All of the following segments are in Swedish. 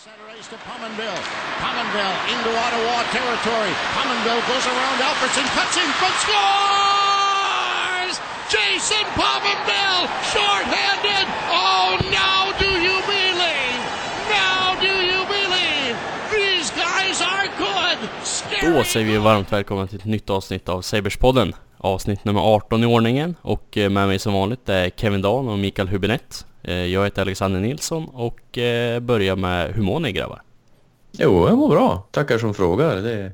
Center to Pominville. Pominville into Ottawa territory. Pominville goes around Alfredson, cuts in front, scores! Jason Pominville, short-handed. Oh, now Då säger vi varmt välkomna till ett nytt avsnitt av Saberspodden. Avsnitt nummer 18 i ordningen och eh, med mig som vanligt är Kevin Dahn och Mikael Hubinett. Eh, Jag heter Alexander Nilsson och eh, börjar med hur mår ni grabbar? Jo, jag mår bra. Tackar som frågar. Det,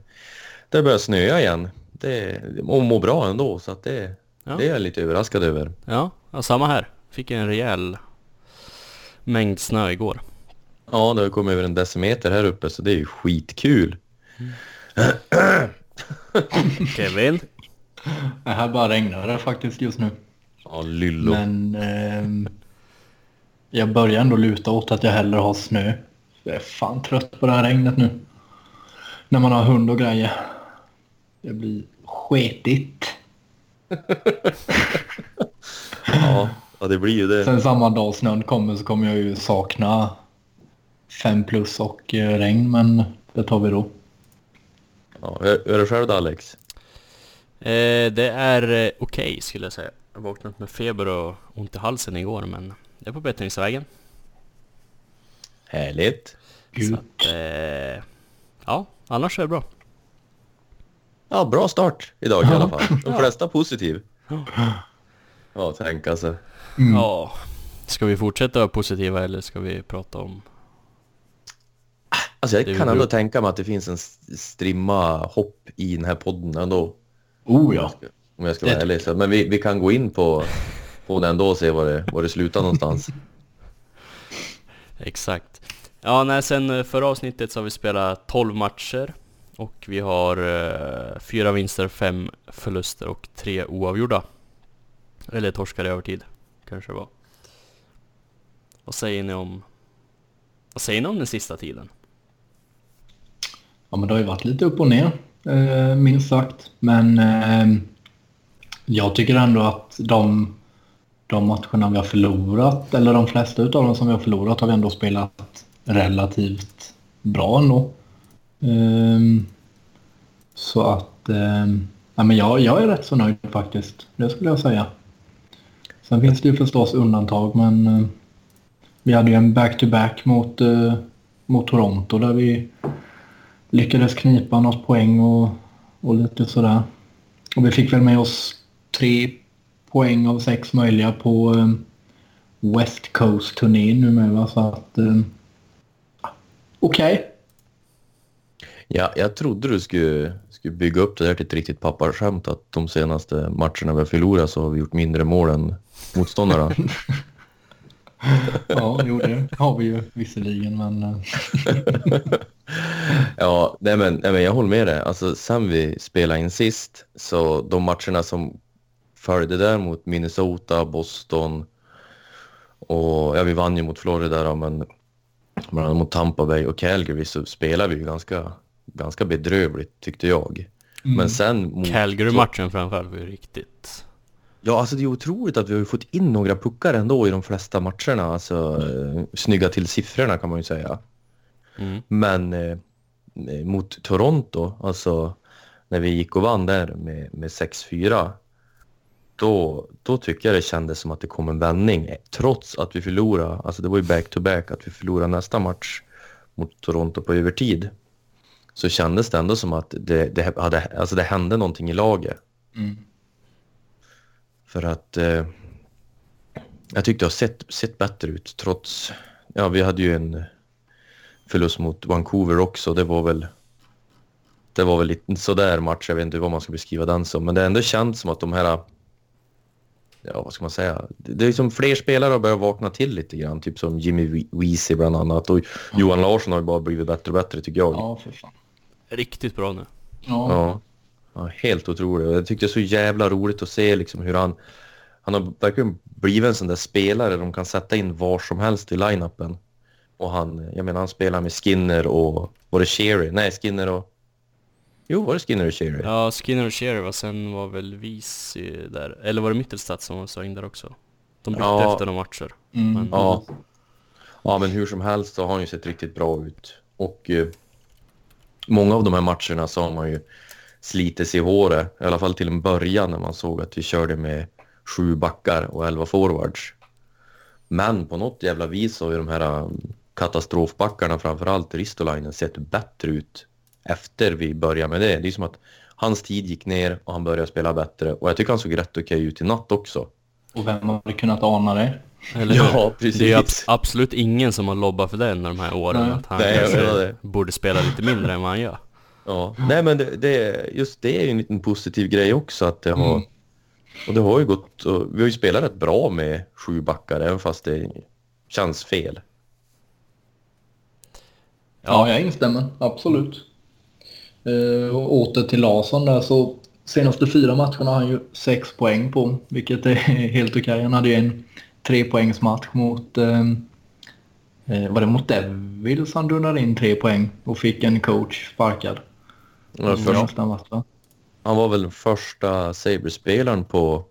det börjar snöa igen. Det, och mår bra ändå, så att det, Ja. det är jag lite överraskad över. Ja, ja samma här. Fick en rejäl mängd snö igår. Ja, det har kommit över en decimeter här uppe, så det är ju skitkul. Kevin? Det här bara regnar det faktiskt just nu. Ja, lyllo. Men ehm, jag börjar ändå luta åt att jag hellre har snö. Jag är fan trött på det här regnet nu. När man har hund och grejer. Det blir sketigt. Ja, ja, det blir ju det. Sen samma dag snön kommer så kommer jag ju sakna fem plus och eh, regn. Men det tar vi då. Ja, hur är det själv då, Alex? Eh, det är eh, okej skulle jag säga. Jag vaknade med feber och ont i halsen igår men det är på bättringsvägen. Härligt. Så att, eh, ja, annars är det bra. Ja, bra start idag i alla fall. De Ja. flesta positiv. Ja, tänk alltså. Mm. Ja, ska vi fortsätta vara positiva eller ska vi prata om... Alltså jag kan ändå bra. tänka mig att det finns en strimma hopp i den här podden ändå. Oh ja. Om jag ska vara ärlig. Så, men vi, vi kan gå in på, på den då och se var det, var det slutar någonstans. Exakt. Ja, nej, sen eh, förra avsnittet så har vi spelat 12 matcher och vi har eh, fyra vinster, fem förluster och tre oavgjorda. Eller torskar i övertid, kanske det var. Vad säger ni om... Vad säger ni om den sista tiden? Ja, men det har ju varit lite upp och ner, eh, minst sagt. Men eh, jag tycker ändå att de, de matcherna vi har förlorat, eller de flesta av dem som vi har förlorat, har vi ändå spelat relativt bra ändå. Eh, så att, eh, ja, men jag, jag är rätt så nöjd faktiskt, det skulle jag säga. Sen finns det ju förstås undantag, men eh, vi hade ju en back-to-back mot, eh, mot Toronto där vi lyckades knipa något poäng och, och lite sådär. Och vi fick väl med oss tre poäng av sex möjliga på eh, West Coast-turnén nu med va? Så att... Eh, Okej. Ja, jag trodde du skulle, skulle bygga upp det där till ett riktigt pappaskämt att de senaste matcherna vi har förlorat så har vi gjort mindre mål än motståndarna. Ja, jo det har vi ju visserligen men... eh, ja, nej men, nej men jag håller med dig. Alltså sen vi spelade in sist så de matcherna som följde där mot Minnesota, Boston och ja, vi vann ju mot Florida då, men bland annat mot Tampa Bay och Calgary så spelade vi ju ganska, ganska bedrövligt tyckte jag. Mm. Men sen mot... Calgary-matchen framförallt var ju riktigt... Ja, alltså det är otroligt att vi har fått in några puckar ändå i de flesta matcherna. Alltså, eh, snygga till siffrorna kan man ju säga. Mm. Men eh, eh, mot Toronto, alltså när vi gick och vann där med, med 6-4, då, då tycker jag det kändes som att det kom en vändning. eh, Trots att vi förlorade, alltså det var ju back-to-back, att vi förlorade nästa match mot Toronto på övertid. Så kändes det ändå som att det, det, hade, alltså det hände någonting i laget. Mm. För att eh, jag tyckte det har sett, sett bättre ut trots... Ja, vi hade ju en förlust mot Vancouver också. Det var väl... Det var väl lite sådär match. Jag vet inte vad man ska beskriva den som. Men det är ändå känns som att de här... Ja, vad ska man säga? Det är som fler spelare har börjat vakna till lite grann. Typ som Jimmy We- Weezy bland annat. Och Johan Larsson har ju bara blivit bättre och bättre tycker jag. Ja, för fan. Riktigt bra nu. Ja. Ja. Ja, helt otroligt. Jag tyckte det var så jävla roligt att se liksom hur han... Han har verkligen blivit en sån där spelare de kan sätta in var som helst i line-upen. Och han, jag menar han spelar med Skinner och... Var det Sherry? Nej, Skinner och... Jo, var det Skinner och Sherry? Ja, Skinner och Shearer va, sen var väl Vici där. Eller var det Mittelstadt som var så in där också? De bytte Ja. efter några matcher. Mm. Men- Ja. Ja, men hur som helst så har han ju sett riktigt bra ut. Och eh, många av de här matcherna så har man ju slitit sig i håret, i alla fall till en början när man såg att vi körde med sju backar och elva forwards. Men på något jävla vis har ju de här um, katastrofbackarna, framförallt Ristolainen, sett bättre ut efter vi började med det. Det är som att hans tid gick ner och han började spela bättre. Och jag tycker han såg rätt okej ut i natt också. Och vem hade kunnat ana det? Eller Ja, precis. Det är ab- absolut ingen som har lobbat för det under de här åren. Nej. Att han Nej, borde spela lite mindre än vad han gör. Ja, nej men det, det, just det är ju en liten positiv grej också att det har... Mm. Och det har ju gått... Vi har ju spelat rätt bra med sju backar även fast det känns fel. Ja, jag instämmer. Absolut. Eh, och åter till Larsson där så senaste fyra matcherna har han ju sex poäng på, vilket är helt okej. Han hade ju en trepoängsmatch mot, eh, var det mot Devils han dundrade in tre poäng och fick en coach sparkad. Han var, först, han var väl den första Sabres-spelaren på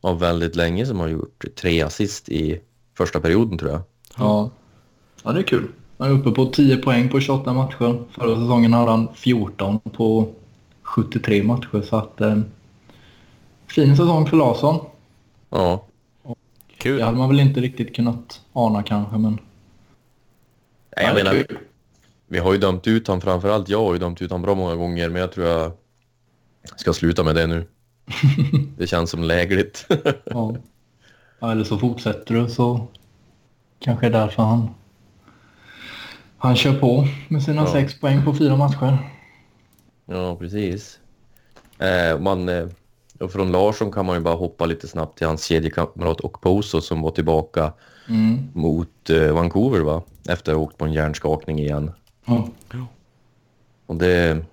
av väldigt länge som har gjort tre assist i första perioden tror jag. Ja. ja, det är kul. Han är uppe på 10 poäng på 28 matcher. Förra säsongen hade han 14 på 73 matcher. Så att, eh, fin säsong för Larsson. Ja, Kul. Det hade man väl inte riktigt kunnat ana kanske, men... Nej, jag menar, kul. Vi har ju dömt ut han framförallt jag har ju dömt ut han bra många gånger men jag tror jag ska sluta med det nu. Det känns som lägligt. Ja. eller så fortsätter du så kanske är därför han, han kör på med sina Ja. sex poäng på fyra matcher. Ja, precis. Eh, man, eh, från Larsson kan man ju bara hoppa lite snabbt till hans kedjekamrat och Poso som var tillbaka Mm. mot eh, Vancouver va? Efter att ha åkt på en hjärnskakning igen. Ja. Och det,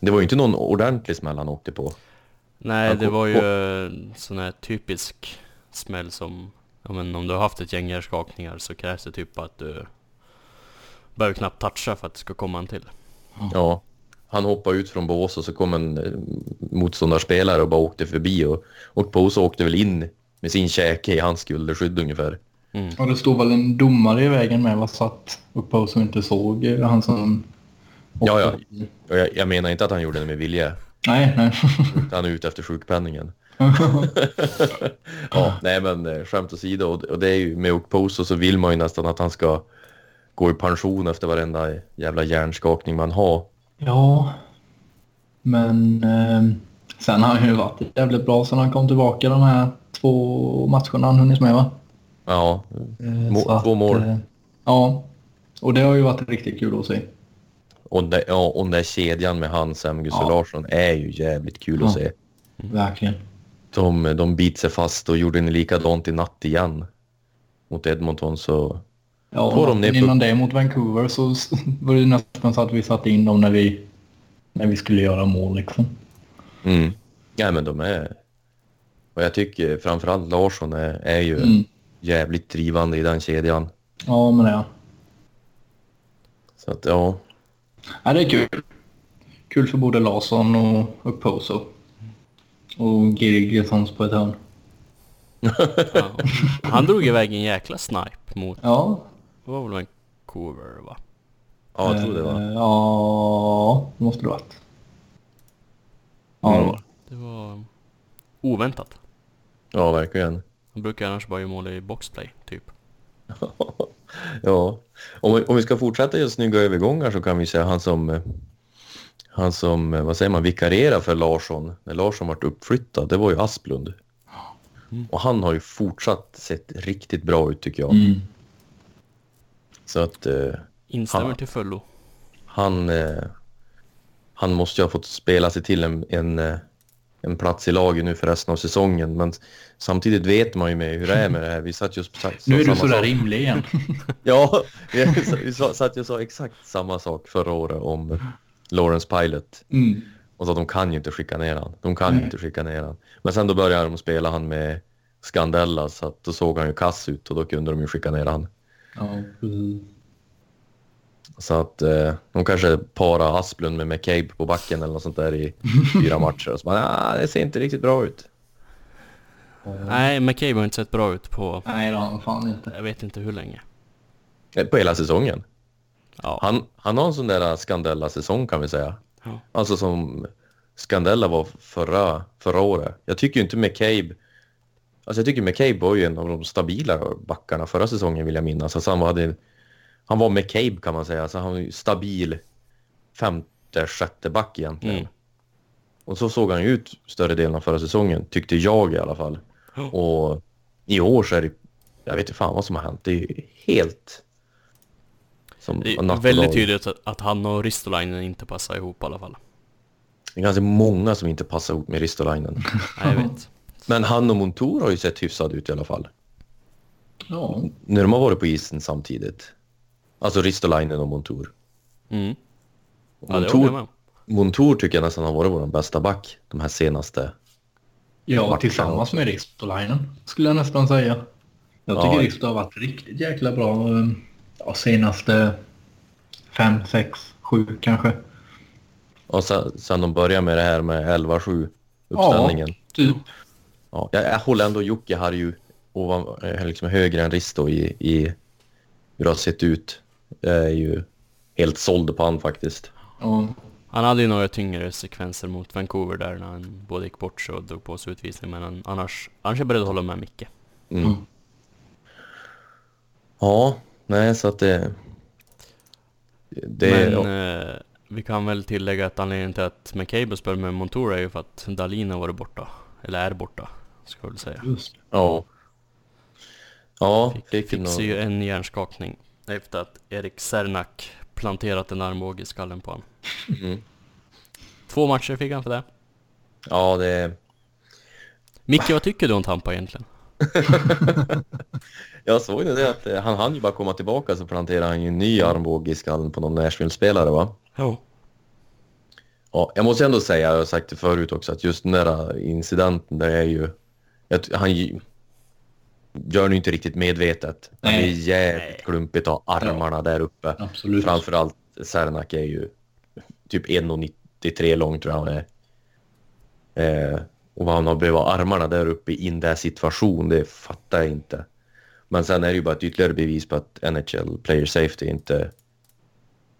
det var ju inte någon ordentlig smäll han åkte på. Nej, det var ju sån här typisk smäll som... Ja, men om du har haft ett gäng hjärnskakningar så krävs det typ att du behöver knappt toucha för att det ska komma en till. Ja, han hoppade ut från bås och så kom en eh, motståndarspelare och bara åkte förbi och, och Poso åkte väl in med sin käke i hans skulderskydd ungefär. Mm. Och det stod väl en domare i vägen med vad satt upp på som inte såg eh, han som... Ja, ja. Och jag, jag menar inte att han gjorde det med vilja, Nej, nej. han är ute efter sjukpenningen. ja, nej men eh, skämt åsido, och, och det är ju med Okposo så vill man ju nästan att han ska gå i pension efter varenda jävla hjärnskakning man har. ja. Men eh, sen har han ju varit jävligt bra sen han kom tillbaka de här två matcherna han hunnit med va? Ja, Eh, Må- två mål. eh, Ja. Och det har ju varit riktigt kul att se. och, det, ja, och den där kedjan med han, Sam Gustav Ja. Larsson, är ju jävligt kul att Ja. se. Verkligen. De, de bit sig fast och gjorde en likadant i natt igen mot Edmonton så Ja, Får de ner innan det mot Vancouver så var det nästan så att vi satte in dem när vi, när vi skulle göra mål liksom. mm. Ja men de är och jag tycker framförallt Larsson är, är ju Mm. Jävligt drivande i den kedjan. Ja, men det. Så att ja, Ja, det är kul. Kul för både Larsson och Oposo. Och Girgissons på ett hörn. Ja. Han drog iväg en jäkla snipe mot... Ja. Det var väl Vancouver va? ja jag tror det var. Eh, Ja, det måste det varit. Ja, det Mm. var det. Det var oväntat. Ja verkligen. Han brukar annars bara göra mål i boxplay, typ. ja. Om, vi- om vi ska fortsätta göra snygga övergångar så kan vi säga han som eh, han som, eh, vad säger man, vikarierar för Larsson när Larsson vart uppflyttad, det var ju Asplund. Och han har ju fortsatt sett riktigt bra ut tycker jag. Mm. Så att eh, Instämmer Ja. till fullo. han, eh, han måste ju ha fått spela sig till en, en, eh, en plats i laget nu för resten av säsongen. Men samtidigt vet man ju med hur det är med det här. Vi satt just sa, Nu är du sådär rimlig igen. Ja, vi, vi sa- satt ju sa exakt samma sak förra året om Lawrence Pilot. Mm. Och att de kan ju inte skicka ner han. De kan ju inte skicka ner han. Men sen då började de spela han med Scandella så att då såg han ju kass ut och då kunde de ju skicka ner han. Ja, precis. Så att eh, de kanske parar Asplund med McCabe på backen eller något sånt där i fyra matcher. Och så bara, ah, det ser inte riktigt bra ut. Nej, McCabe har inte sett bra ut på... Nej, det har han fan inte. Jag vet inte hur länge. Eh, På hela säsongen. Ja. Han, han har en sån där Scandella-säsong kan vi säga. Ja. Alltså som Scandella var förra, förra året. Jag tycker ju inte McCabe... Alltså jag tycker McCabe var ju en av de stabila backarna förra säsongen vill jag minnas. Alltså han, var, hade, han var McCabe kan man säga. Alltså han var ju stabil femte, sjätte back egentligen. Mm. Och så såg han ju ut större delen av förra säsongen, tyckte jag i alla fall. Ja. Och i år så är det... Jag vet inte fan vad som har hänt. Det är ju helt... Som Det är väldigt tydligt att, att han och Ristolainen inte passar ihop i alla fall. Det är ganska många som inte passar ihop med Ristolainen. Nej, jag vet. Men han och Montour har ju sett hyfsad ut i alla fall. Ja, När de har varit på isen samtidigt. Alltså Ristolainen och Montour. Mm. Ja, Montour, tycker jag nästan har varit vår bästa back de här senaste. ja Matchen tillsammans med Ristolainen skulle jag nästan säga. Jag tycker Ja. Risto har varit riktigt jäkla bra eh, ja, senaste fem, sex, sju kanske. Och sen, sen de började med det här med 11-7 uppställningen. Ja, typ. Ja, jag, jag håller ändå Jocke här ju ovan, eh, liksom högre än Risto i, i hur det har sett ut. Jag är ju helt såld på han faktiskt. Ja, Han hade ju några tyngre sekvenser mot Vancouver där när han både gick bort sig och drog på sig utvisning. Men han, annars, annars är jag beredd att hålla med Micke. Mm. Mm. Ja, nej så att det... det Men ja. eh, vi kan väl tillägga att anledningen till att McCabe spelar med Montour är ju för att Dahlin har varit borta. Eller är borta, ska jag väl säga. just ja. Ja, Fick, fick fick sig ju en hjärnskakning efter att Erik Sernak planterat en armbåge i skallen på honom. Mm. Två matcher fick han för det. Ja, det... Micke, vad tycker du om Tampa egentligen? Jag såg ju det att eh, han hann ju bara komma tillbaka så planterade han ju en ny armbåge i skallen på någon Nashville-spelare va? Jo. Ja, jag måste ändå säga, jag har sagt det förut också, att just den där incidenten där är ju... Jag, han gör ju inte riktigt medvetet. Det är Nej. jävligt klumpigt att ha armarna där uppe. absolut. Framförallt Sernak är ju typ 1,93 lång tror jag han är. Eh, och vad han har behövt armarna där uppe i in där situation, det fattar jag inte. Men sen är det ju bara ett ytterligare bevis på att NHL Player Safety inte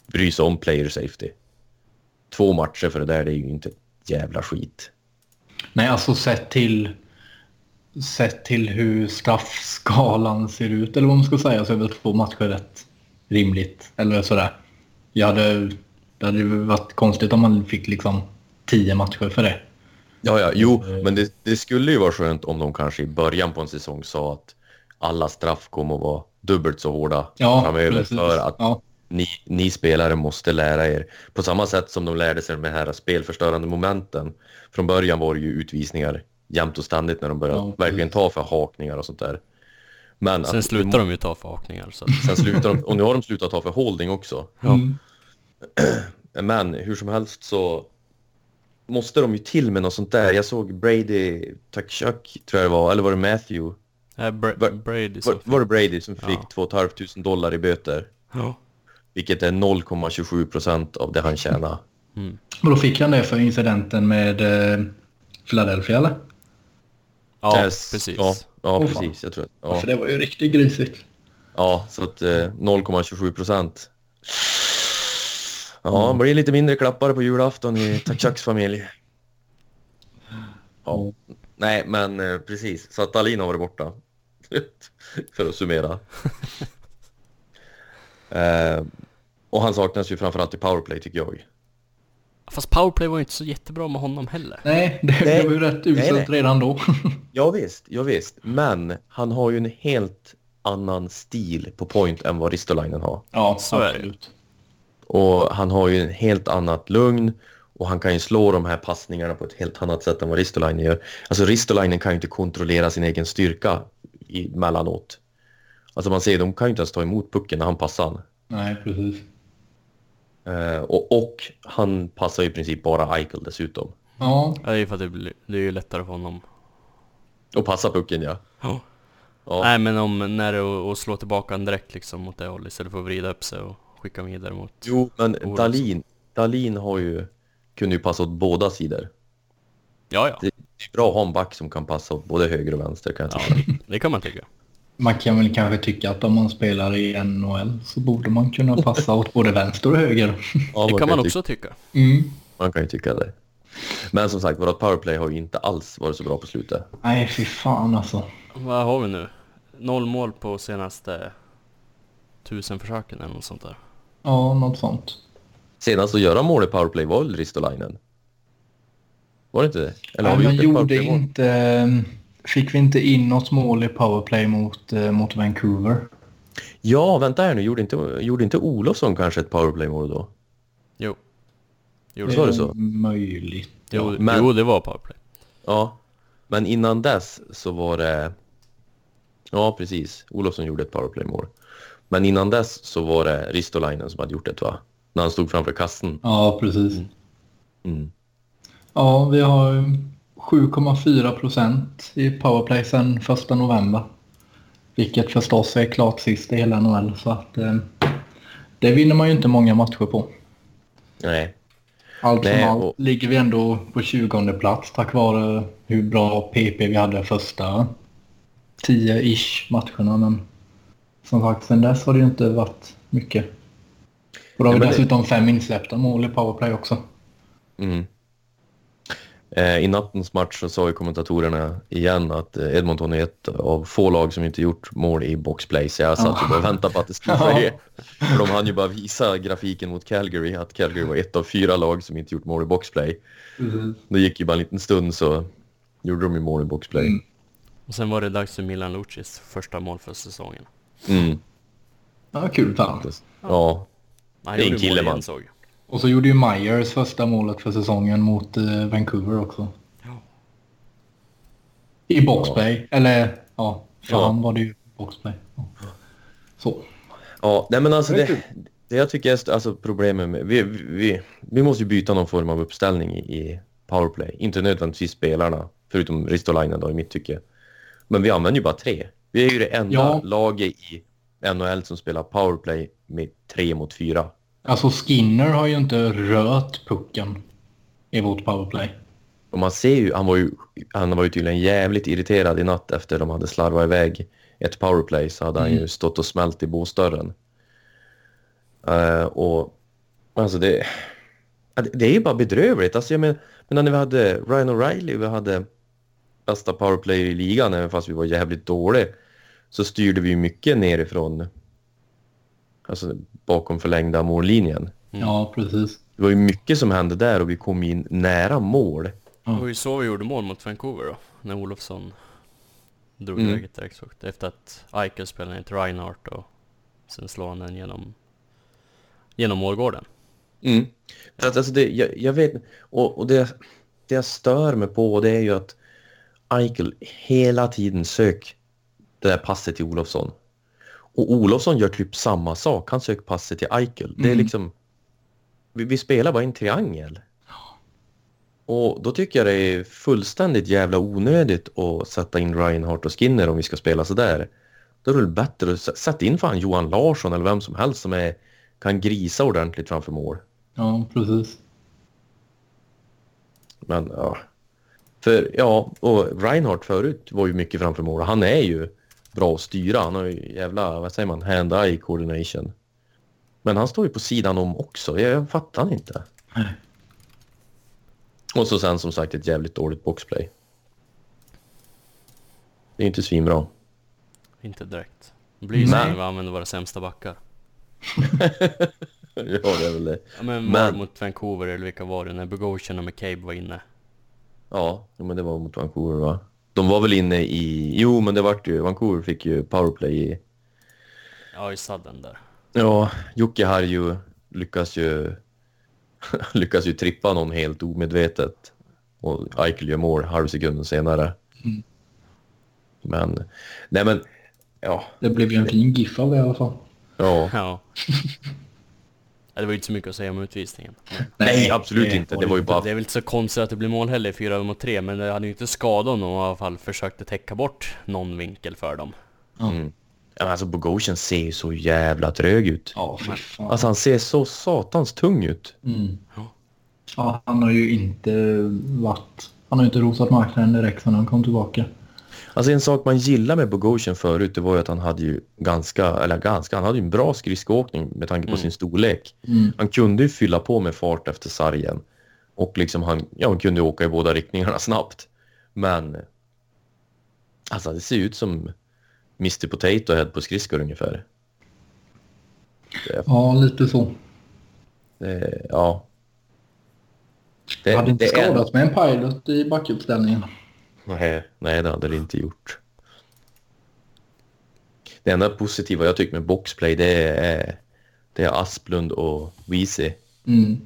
bryr sig om Player Safety. Två matcher för det där, det är ju inte ett jävla skit. Nej, alltså sett till, sett till hur straffskalan ser ut, eller vad man ska säga, så är väl två matcher rätt rimligt. Eller sådär. Jag hade, det hade varit konstigt om man fick liksom tio matcher för det. Ja, ja, jo, men det, det skulle ju vara skönt om de kanske i början på en säsong sa att alla straff kommer att vara dubbelt så hårda Ja, framöver precis. för att Ja, ni, ni spelare måste lära er. På samma sätt som de lärde sig med de här spelförstörande momenten. Från början var det ju utvisningar jämt och ständigt när de började Ja, verkligen ta för hakningar och sånt där. Men Sen att, slutar de ju ta för hakningar. Så Sen slutar de, och nu har de slutat ta för holding också. Mm. Men hur som helst så måste de ju till med något sånt där. Jag såg Brady Tkachuk, tror jag det var, eller var det Matthew? äh, Bra- Var- Brady Var, var det Brady som fick Ja. 2 500 dollar i böter? Ja. Vilket är 0,27 procent av det han tjänar. Mm. Och då fick han det för incidenten med eh, Philadelphia, eller? Ja, Yes. precis. Ja, ja fan. precis. Jag tror att, Ja. För det var ju riktigt grisigt. ja, så att eh, 0,27 procent. Ja, det blir lite mindre klappar på julafton i Tachuks familj. Ja. Nej, men eh, precis. Så att Dahlin har varit borta. För att summera. eh, och han saknas ju framförallt i powerplay tycker jag. Fast powerplay var ju inte så jättebra med honom heller. Nej, det, Nej. det var ju rätt uselt redan då. Ja visst, ja visst. Men han har ju en helt annan stil på point än vad Ristolainen har. ja, Så är det. absolut. Och han har ju en helt annat lugn och han kan ju slå de här passningarna på ett helt annat sätt än vad Ristolainen gör. Alltså Ristolainen kan ju inte kontrollera sin egen styrka emellanåt. Alltså man ser, de kan ju inte ens ta emot pucken när han passar. Nej, precis. Eh, och, och han passar ju i princip bara Eichel dessutom. Ja, Ja, det är ju för att det, blir, det är ju lättare för honom. Och passar pucken ja. Ja. Ja, Nej men om, när det är att slå tillbaka en direkt liksom mot det hållet istället för att vrida upp sig och skicka vidare mot... Jo, men Oerhört. Dalin, Dalin har ju, kunde ju passa åt båda sidor. Ja, ja. Det är bra att ha en back som kan passa åt både höger och vänster kan jag Ja, tycka. det kan man tycka. Man kan väl kanske tycka att om man spelar i NHL så borde man kunna passa åt både vänster och höger. Ja, Det kan man också tycka. Mm. Man kan ju tycka det. Men som sagt, vårt powerplay har ju inte alls varit så bra på slutet. Nej, fy fan alltså. Vad har vi nu? Noll mål på senaste tusen försöken eller något sånt där. Ja, något sånt. Senast att göra mål i powerplay var väl Ristolainen? Var det inte det? Eller har Nej, vi man gjorde inte... Fick vi inte in något mål i powerplay mot, eh, mot Vancouver? Ja, vänta här nu. Gjorde inte, gjorde inte Olofsson kanske ett powerplaymål då? Jo. Jo, Visst var det så? Möjligt. jo, men- jo, det var powerplay. Ja, men innan dess så var det... Ja, precis. Olofsson gjorde ett powerplaymål. Men innan dess så var det Ristolainen som hade gjort det, va? När han stod framför kassen. Ja, precis. Mm. Ja, vi har ju 7,4 procent i powerplay sedan första november. Vilket förstås är klart sist i hela NHL. Så att, eh, det vinner man ju inte många matcher på. Nej. Allt som Nej, allt och- ligger vi ändå på 20 plats tack vare hur bra PP vi hade första 10-ish matcherna. Men som sagt, sen dess har det ju inte varit mycket. Och då har vi men det- dessutom fem insläppta mål i powerplay också. Mm. Eh, I nattens match så sa ju kommentatorerna igen att eh, Edmonton är ett av få lag som inte gjort mål i boxplay. Så jag satt och bara väntade på att det skulle Ja. ske. För de hann ju bara visa grafiken mot Calgary att Calgary var ett av fyra lag som inte gjort mål i boxplay. Det gick ju bara en liten stund så gjorde de ju mål i boxplay. Mm. Och sen var det dags för Milan Lucis första mål för säsongen. Mm. Ja, kul för han. Ja, Han Det är en kille, man. igen, såg. Och så gjorde ju Myers första målet för säsongen mot eh, Vancouver också. Ja. I boxplay. Eller ja, för Ja. han var det ju boxplay. Ja. Så. Ja, nej men alltså Det det, jag tycker är alltså problemet med... Vi, vi, vi måste ju byta någon form av uppställning i, i powerplay. Inte nödvändigtvis spelarna, förutom Ristolainen då i mitt tycke. Men vi använder ju bara tre. Vi är ju det enda Ja. laget i NHL som spelar powerplay med tre mot fyra. Alltså Skinner har ju inte rört pucken i vårt powerplay. Och man ser ju, han var ju, han var ju tydligen jävligt irriterad i natt efter de hade slarvat iväg ett powerplay så hade han ju stått och smält i båsdörren. Eh, och alltså det, det- är ju bara bedrövligt. Alltså jag men, men när vi hade Ryan O'Reilly, vi hade bästa powerplayer i ligan även fast vi var jävligt dåliga så styrde vi mycket nerifrån alltså bakom förlängda mållinjen. Ja, precis. Det var ju mycket som hände där och vi kom in nära mål. Det var ju så vi gjorde mål mot Vancouver då. När Olofsson drog Mm. iväg ett direktskott. Efter att Eichel spelade ner till Reinhardt och sen slår han den genom, genom målgården. Mm. För att, alltså det, jag, jag vet, och, och det, det jag stör mig på det är ju att Eichel hela tiden sök det där passet till Olofsson. Och Olofsson gör typ samma sak. Han söker passet till Eichel. Det är Mm. liksom... Vi, vi spelar bara en triangel. Och då tycker jag det är fullständigt jävla onödigt att sätta in Reinhardt och Skinner om vi ska spela så där. Då är det väl bättre att sätta in fan Johan Larsson eller vem som helst som är, kan grisa ordentligt framför mål. Ja, precis. Men ja. För ja, och Reinhardt förut var ju mycket framför mål. Han är ju bra att styra. Han har ju jävla, vad säger man, hand-eye coordination. Men han står ju på sidan om också. Jag, fattar inte. Nej. Och så sen som sagt ett jävligt dåligt boxplay. Det är inte svinbra. Inte direkt. Det blir ju så när vi använder våra sämsta backar. ja, det är väl det. Ja men, Men- mot Vancouver eller vilka var det? När Bogosian och McCabe var inne. Ja, men det var mot Vancouver va? De var väl inne i... Jo, men det vart ju... Vancouver fick ju powerplay i... Ja i sadden där. Ja, Jocke har ju lyckas ju lyckas ju trippa någon helt omedvetet och Eichel gör mål halvsekunden senare. Mm. Men, nej men, ja, Det blev ju en fin GIF av det i alla fall. ja. Ja. ja det var ju inte så mycket att säga om utvisningen. Men Nej, absolut det inte. Det var ju Det bara... är väl inte så konstigt att det blir mål heller, 4 mot 3, men det hade ju inte skadat om de i alla fall försökte täcka bort någon vinkel för dem. Mm. Ja, men alltså Bogosian ser ju så jävla trög ut. Ja, fan. Alltså han ser så satans tung ut. Mm. Ja. Ja, han har ju inte varit... Han har ju inte rosat marknaden direkt sedan han kom tillbaka. Alltså en sak man gillar med Bogosian förut, det var ju att han hade ju ganska, eller ganska, han hade ju en bra skridskoåkning med tanke på Mm. sin storlek. Mm. Han kunde ju fylla på med fart efter sargen. Och liksom han, ja, han kunde åka i båda riktningarna snabbt. Men alltså det ser ut som Mr Potato Head på skridskor ungefär. Ja, lite så. Det, ja. Det, Jag hade inte det är- skadat med en pilot i backuppställningen. Nej, nej, det hade det inte gjort. Det enda positiva jag tycker med boxplay det är, det är Asplund och Weezy. Mm.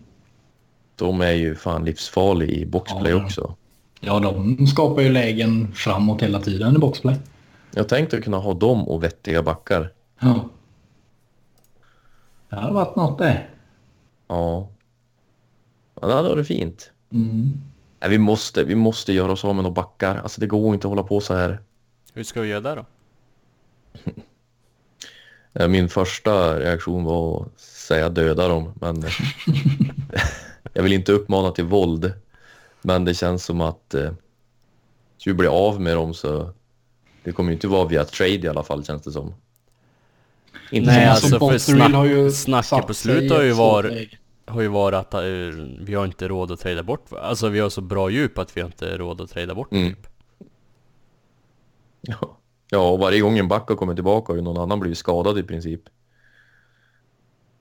De är ju fan livsfarliga i boxplay Ja. också. Ja, de skapar ju lägen framåt hela tiden i boxplay. Jag tänkte kunna ha dem och vettiga backar. Ja. Det hade varit något det. Ja. Ja, det hade varit fint. Mm. Nej, vi, måste, vi måste göra oss av med några backar. Alltså det går inte att hålla på så här. Hur ska vi göra det då? Eh, Min första reaktion var att säga döda dem, men jag vill inte uppmana till våld. Men det känns som att eh, vi bli av med dem så det kommer ju inte vara via trade i alla fall känns det som. Inte Nej, som alltså, för Botterill snack- har ju snacket på slutet har ju varit-. Har ju varit att eh, vi har inte råd att trada bort Alltså vi har så bra djup att vi har inte råd att trada bort Mm. djup Ja. ja, och varje gång en back har kommit tillbaka har ju någon annan blivit skadad i princip.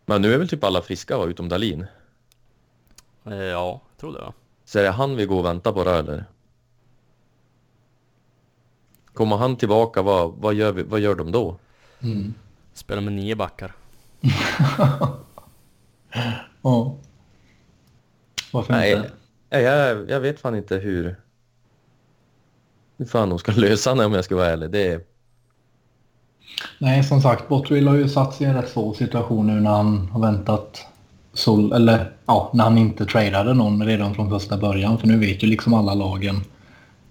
Men nu är väl typ alla friska va, utom Dalin. eh, Ja, jag tror det va? Så är det han vi går och väntar på då eller? Kommer han tillbaka, vad, vad, gör, vi, vad gör de då? Mm. Spelar med nio backar Ja. Varför Nej, inte? jag, jag vet fan inte hur... Hur fan de ska lösa det om jag ska vara ärlig. Det är... Nej, som sagt, Botterill har ju satt sig i en rätt svår situation nu när han har väntat sol, eller ja, när han inte tradade någon redan från första början. För nu vet ju liksom alla lagen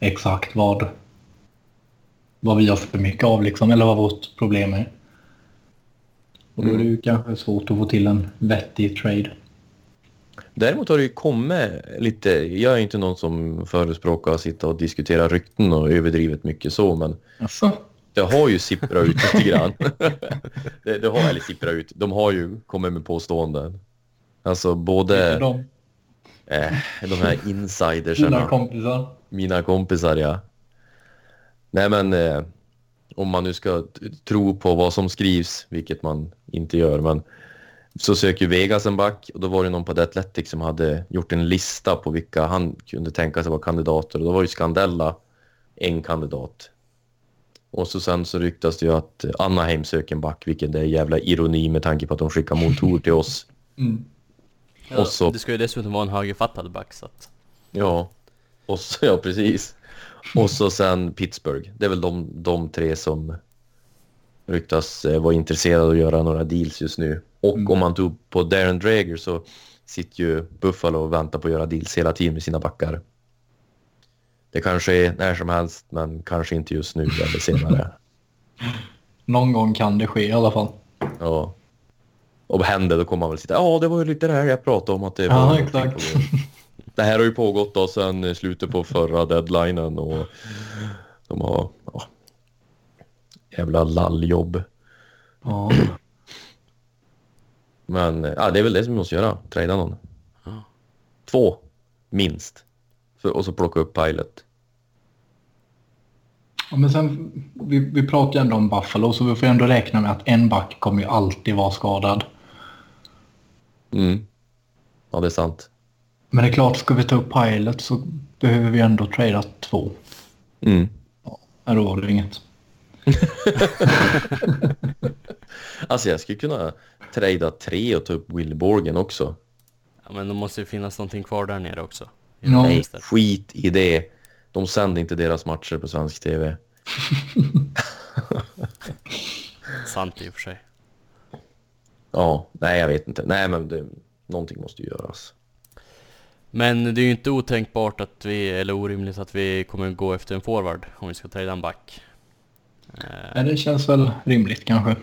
exakt vad, vad vi har för mycket av liksom, eller vad vårt problem är. Och då är det ju kanske svårt att få till en vettig trade. Däremot har det ju kommit lite... Jag är inte någon som förespråkar att sitta och diskutera rykten och överdrivet mycket så, men Alltså, det har ju sipprat ut lite grann. det, det har, eller sipprat ut. De har ju kommit med påståenden. Alltså både de, eh, de här insidersarna. kompisar. Mina kompisar, ja. Nej, men eh, om man nu ska tro på vad som skrivs, vilket man inte gör, men så söker Vegas en back och då var det någon på The Athletic som hade gjort en lista på vilka han kunde tänka sig vara kandidater och då var ju Scandella en kandidat. Och så sen så ryktas det ju att Anaheim söker en back, vilket är jävla ironi med tanke på att de skickar motor till oss. Mm. ja, Och så- Det ska ju dessutom vara en högerfattad back så att Ja, och så, ja precis. Och så sen Pittsburgh. Det är väl de, de tre som ryktas eh, vara intresserade av att göra några deals just nu. Och om man tog på Darren Drager så sitter ju Buffalo och väntar på att göra deals hela tiden med sina backar. Det kanske är när som helst, men kanske inte just nu eller senare. Någon gång kan det ske i alla fall. Ja. Och händer, då kommer man väl sitta, ja det var ju lite det här jag pratade om att det var Ja, exakt. På gång." Det här har ju pågått då sedan slutet på förra deadlinen och de har ja, jävla lalljobb. Ja. Men ja, det är väl det som vi måste göra, trada någon. Ja. Två, minst. För, och så plocka upp Pilot. Ja, men sen, vi, vi pratar ju ändå om Buffalo så vi får ändå räkna med att en back kommer ju alltid vara skadad. Mm. Ja, det är sant. Men det är klart, ska vi ta upp Pilot så behöver vi ändå trada två. Mm. Ja, då var det inget. Alltså jag skulle kunna trada tre och ta upp Will Borgen också. Ja men det måste ju finnas någonting kvar där nere också det Nej, skit i det. De sänder inte deras matcher på svensk tv. Sant i och för sig Ja, nej jag vet inte. Nej men det, någonting måste ju göras. Men det är ju inte otänkbart att vi, eller orimligt att vi kommer gå efter en forward om vi ska trada en back. Eh, Ja, det känns väl rimligt kanske.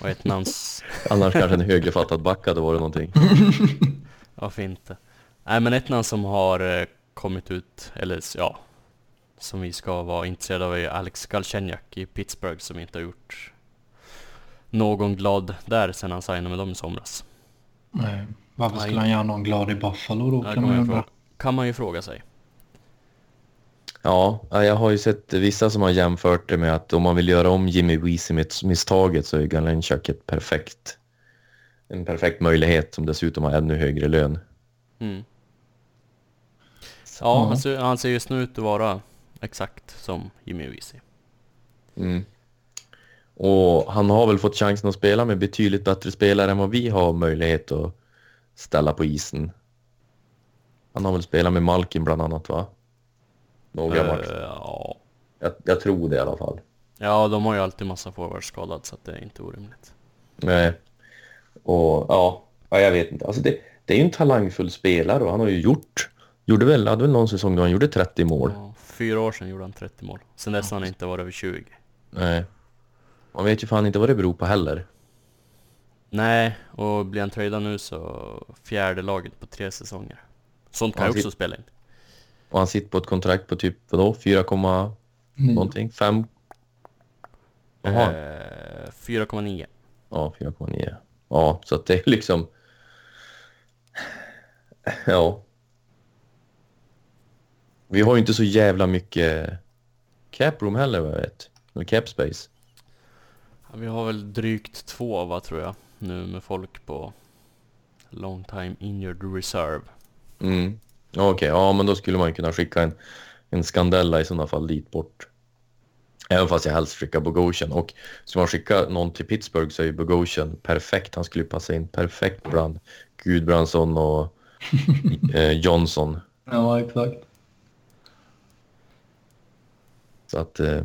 och ett namns... Annars kanske en högerfattad back hade varit någonting. Varför inte? Nej men ett namn som har eh, kommit ut, eller ja, som vi ska vara intresserade av är Alex Galchenyuk i Pittsburgh som inte har gjort någon glad där sen han signade med dem i somras. Nej. Varför skulle han göra någon glad i Buffalo då? Kan man man, ju undra. fråga, kan man ju fråga sig. Ja, ja, jag har ju sett vissa som har jämfört det med att om man vill göra om Jimmy Weezy-misstaget så är Galenchuk ett perfekt, en perfekt möjlighet som dessutom har ännu högre lön. Mm. Ja, Ja. Han, ser, han ser just nu ut att vara exakt som Jimmy Weezy. Mm. Och han har väl fått chansen att spela med betydligt bättre spelare än vad vi har möjlighet att ställa på isen. Han har väl spelat med Malkin bland annat va? Några Eh, matcher. ja. Jag, jag tror det i alla fall. ja, de har ju alltid massa forwards skadad så att det är inte orimligt. Nej. Och ja, ja jag vet inte. Alltså det, det är ju en talangfull spelare och han har ju gjort, gjorde väl, hade väl någon säsong då han gjorde 30 mål. Ja, fyra år sedan gjorde han 30 mål. Sen dess har han inte varit över 20. Nej. Man vet ju fan inte vad det beror på heller. Nej, och blir han tradad nu så fjärde laget på tre säsonger. Sånt kan ju också spela in. Och han sitter på ett kontrakt på typ vadå, 4, Ni- någonting, 5? Jaha. Eh, 4,9. Ja, 4,9. Ja, så att det är liksom... Ja. Vi har ju inte så jävla mycket cap room heller vad jag vet. Cap space. Ja, Vi har väl drygt två va tror jag, nu med folk på long time injured reserve. Mm. Okej, ja men då skulle man ju kunna skicka en, en Scandella i sådana fall dit bort. Även fast jag helst skickar Bogosian. Och ska man skicka någon till Pittsburgh så är ju Bogosian perfekt. Han skulle passa in perfekt bland Gudbrandsson och eh, Johnson. Ja, exakt. Så att... Eh,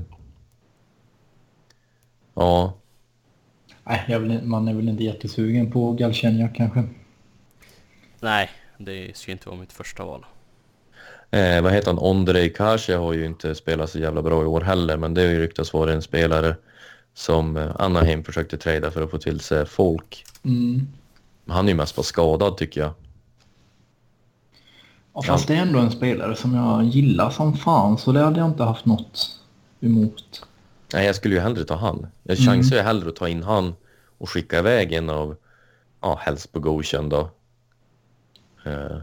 ja, Nej, jag vill, man är väl inte jättesugen på Galchenyuk kanske. Nej, det ska inte vara mitt första val. Eh, vad heter han? Ondrej Kasia har ju inte spelat så jävla bra i år heller, men det har ju ryktats vara en spelare som eh, Anaheim försökte trada för att få till sig folk. Mm. Han är ju mest bara skadad tycker jag. Ja, fast det är ändå en spelare som jag gillar som fan så det hade jag inte haft något emot. Nej, jag skulle ju hellre ta han. Jag chansar ju hellre att ta in han och skicka iväg en av, ja, helst på Goshen då. Eh,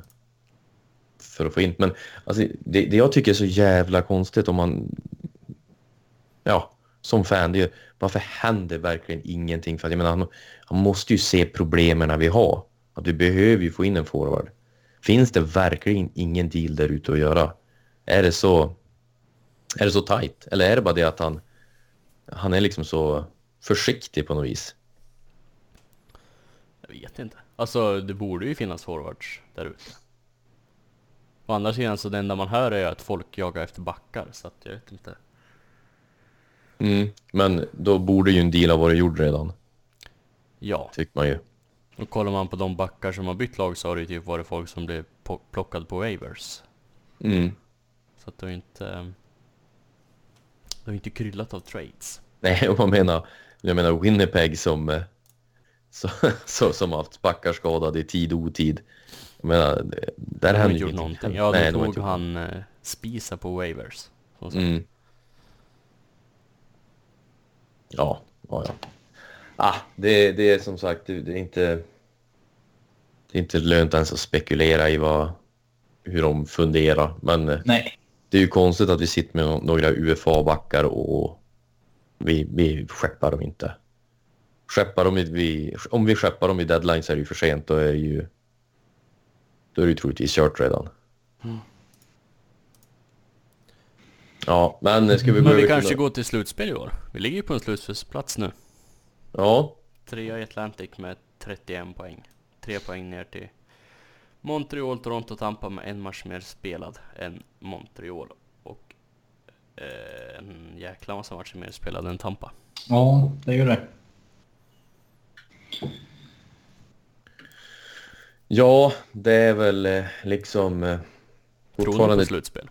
för att få in, men alltså, det, det jag tycker är så jävla konstigt om man, ja, som fan, det är ju, varför händer verkligen ingenting? För att jag menar, han, han måste ju se problemen vi har. Att vi behöver ju få in en forward. Finns det verkligen ingen deal där ute att göra? Är det så, är det så tight? Eller är det bara det att han, han är liksom så försiktig på något vis? Jag vet inte. Alltså det borde ju finnas forwards där ute. Å andra sidan så det enda man hör är att folk jagar efter backar så att jag vet inte. Mm. Men då borde ju en deal ha varit gjord redan, Ja, tycker man ju. och kollar man på de backar som har bytt lag så har det ju typ varit folk som blev plockade på waivers. Mm. Så att det ju inte... Det har inte kryllat av trades. Nej, och man menar, jag menar Winnipeg som, eh, så, så, som har haft backar skadade i tid och otid. Jag menar, där händer inte ju någonting. Ja, Nej, de tog han eh, Spisa på waivers. Mm. Ja, ja, ja. Ah, det, det är som sagt, det, det är inte... Det är inte lönt ens att spekulera i vad, hur de funderar. Men eh, Nej. Det är ju konstigt att vi sitter med några UFA-backar och vi, vi skeppar dem inte. Skeppar dem i, vi, om vi skeppar dem i deadline så är det ju för sent. Då är det ju, då är det ju troligtvis kört redan. Mm. Ja, men ska vi Men vi kanske går till slutspel i år. Vi ligger ju på en slutspelsplats nu. Ja, Trea i Atlantic med 31 poäng. Tre poäng ner till Montreal, Toronto, Tampa med en match mer spelad än Montreal. Och eh, en jäkla massa matcher mer spelade än Tampa. Ja, det är ju det. ja, det är väl eh, liksom eh, Tror ni fortfarande... på slutspel?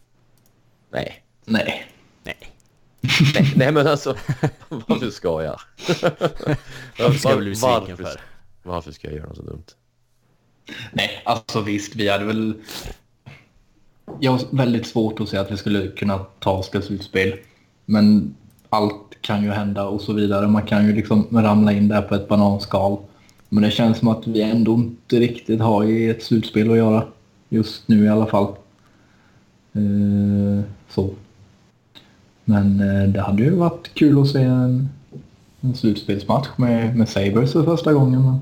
Nej. Nej. Nej. nej, nej, men alltså, varför ska jag? Varför ska jag bli besviken varför, för? varför ska jag göra något så dumt? Nej, alltså visst, vi hade väl... jag har väldigt svårt att se att vi skulle kunna ta oss till slutspel. Men allt kan ju hända och så vidare. Man kan ju liksom ramla in där på ett bananskal. Men det känns som att vi ändå inte riktigt har i ett slutspel att göra. Just nu i alla fall. Eh, så. Men eh, det hade ju varit kul att se en, en slutspelsmatch med, med Sabres för första gången. Men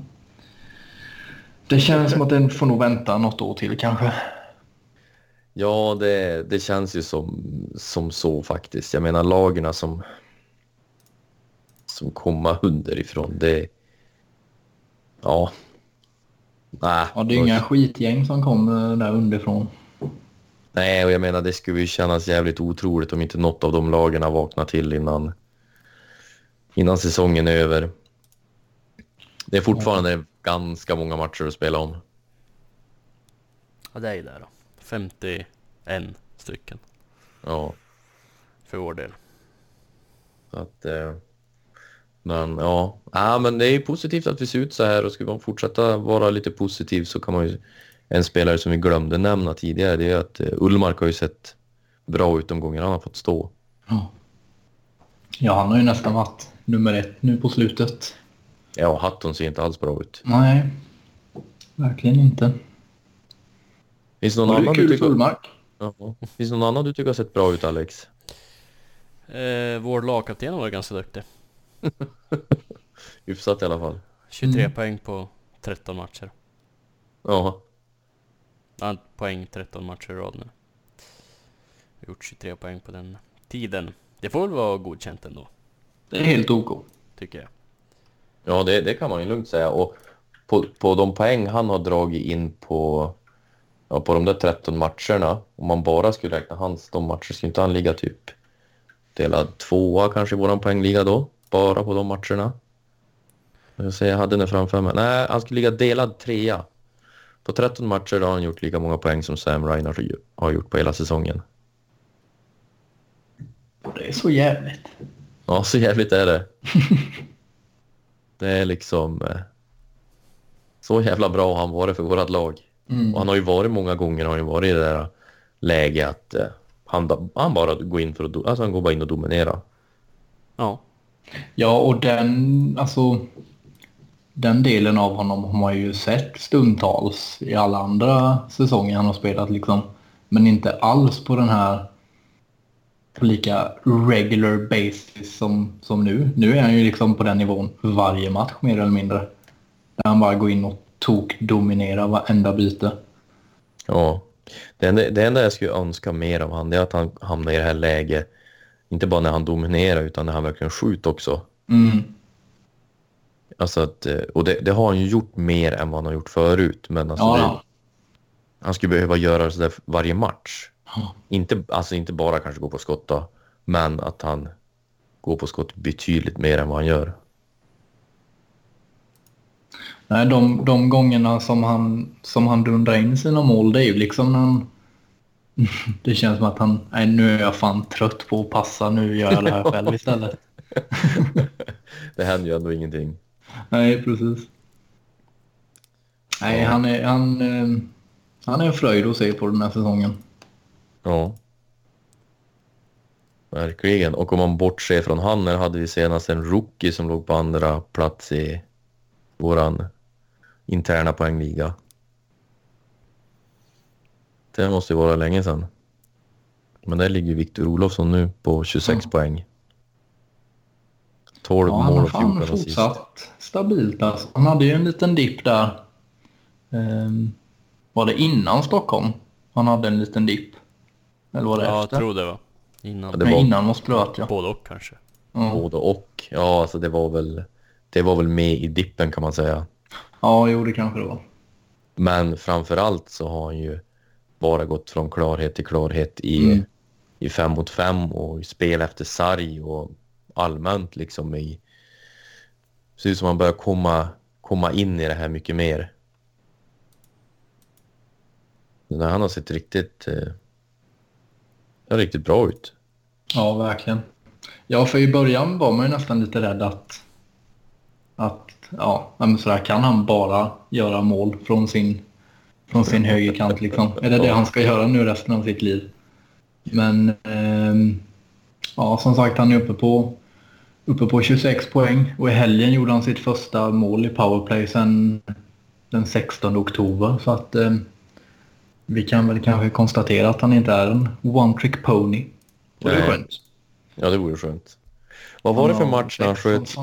det känns som att den får nog vänta något år till kanske. Ja, det, det känns ju som, som så faktiskt. Jag menar lagerna som, som kommer underifrån, det... Ja. Nej. Ja, det är inga skitgäng som kommer där underifrån. Nej, och jag menar det skulle ju kännas jävligt otroligt om inte något av de lagarna vaknar till innan, innan säsongen är över. Det är fortfarande mm. ganska många matcher att spela om. Ja, det är ju det då. 51 stycken. Ja. För vår del. Att, eh, men ja. ja, men det är ju positivt att vi ser ut så här och ska man fortsätta vara lite positiv så kan man ju en spelare som vi glömde nämna tidigare det är att eh, Ullmark har ju sett bra ut de gånger han har fått stå. Ja. ja, han har ju nästan varit nummer ett nu på slutet. Ja, Hatton ser inte alls bra ut. Nej, verkligen inte. Finns det någon, annan du, tycker... Ullmark. Finns någon annan du tycker har sett bra ut, Alex? Eh, vår lagkapten var ganska duktig. Hyfsat i alla fall. 23 mm. poäng på 13 matcher. Ja. Han poäng 13 matcher i rad nu. Gjort 23 poäng på den tiden. Det får väl vara godkänt ändå. Det är helt OK. Tycker jag. Ja, det, det kan man ju lugnt säga. Och på, på de poäng han har dragit in på, ja, på de där 13 matcherna, om man bara skulle räkna hans de matcher, skulle inte han ligga typ delad tvåa kanske i våran poängliga då? Bara på de matcherna. Jag, säger, jag hade den framför mig. Nej, han skulle ligga delad trea på 13 matcher har han gjort lika många poäng som Sam Reinhardt har gjort på hela säsongen. Det är så jävligt. Ja, så jävligt är det. det är liksom... Eh, så jävla bra har han varit för vårt lag. Mm. Och han har ju varit många gånger har han varit i det där läget att eh, han, han bara går in för att... Alltså han går bara in och dominerar. Ja. Ja, och den... Alltså den delen av honom har man ju sett stundtals i alla andra säsonger han har spelat liksom. Men inte alls på den här på lika regular basis som, som nu. Nu är han ju liksom på den nivån varje match mer eller mindre. Där han bara går in och tok-dominerar varenda byte. Ja, det enda, det enda jag skulle önska mer av honom är att han hamnar i det här läget, inte bara när han dominerar utan när han verkligen skjuter också. Mm. Alltså att, eh, och det, det, har han ju gjort mer än vad han har gjort förut. Men alltså ja, det, han skulle behöva göra sådär varje match. Inte, alltså inte bara kanske gå på skott då, men att han går på skott betydligt mer än vad han gör. Nej, de, de gångerna som han, som han dundrar in sina mål, det är ju liksom när han... Det känns som att han, nej nu är jag fan trött på att passa, nu gör jag det här själv istället. det händer ju ändå ingenting. Nej, precis. Nej, han är, han, eh, han är en fröjd att se på den här säsongen. Ja. Verkligen. Och om man bortser från han, när hade vi senast en rookie som låg på andra plats i våran interna poängliga. Det måste ju vara länge sedan. Men där ligger Viktor Olofsson nu på 26 ja. poäng. 12 ja, mål och 14 assist. fortsatt stabilt alltså. Han hade ju en liten dipp där. Um, var det innan Stockholm? Han hade en liten dipp. Eller var det ja, efter? jag tror det var. Innan. Ja, det var... Nej, innan måste det varit ja. Både och kanske. Mm. Både och. Ja, alltså det var väl... Det var väl med i dippen kan man säga. Ja, jo det kanske det var. Men framför allt så har han ju bara gått från klarhet till klarhet i, mm. i fem mot fem och i spel efter sarg och allmänt liksom i... Det ser ut som att man börjar komma, komma in i det här mycket mer. Han har sett riktigt, eh, ser riktigt bra ut. Ja, verkligen. Ja, för i början var man ju nästan lite rädd att, att ja, men sådär kan han bara göra mål från sin, från sin högerkant liksom. Är det det han ska göra nu resten av sitt liv? Men eh, ja, som sagt, han är uppe på, uppe på 26 poäng och i helgen gjorde han sitt första mål i powerplay sedan den 16 oktober. Så att eh, vi kan väl kanske konstatera att han inte är en one-trick pony. Och det är skönt. Ja, det vore skönt. Vad var det för match när han sköt?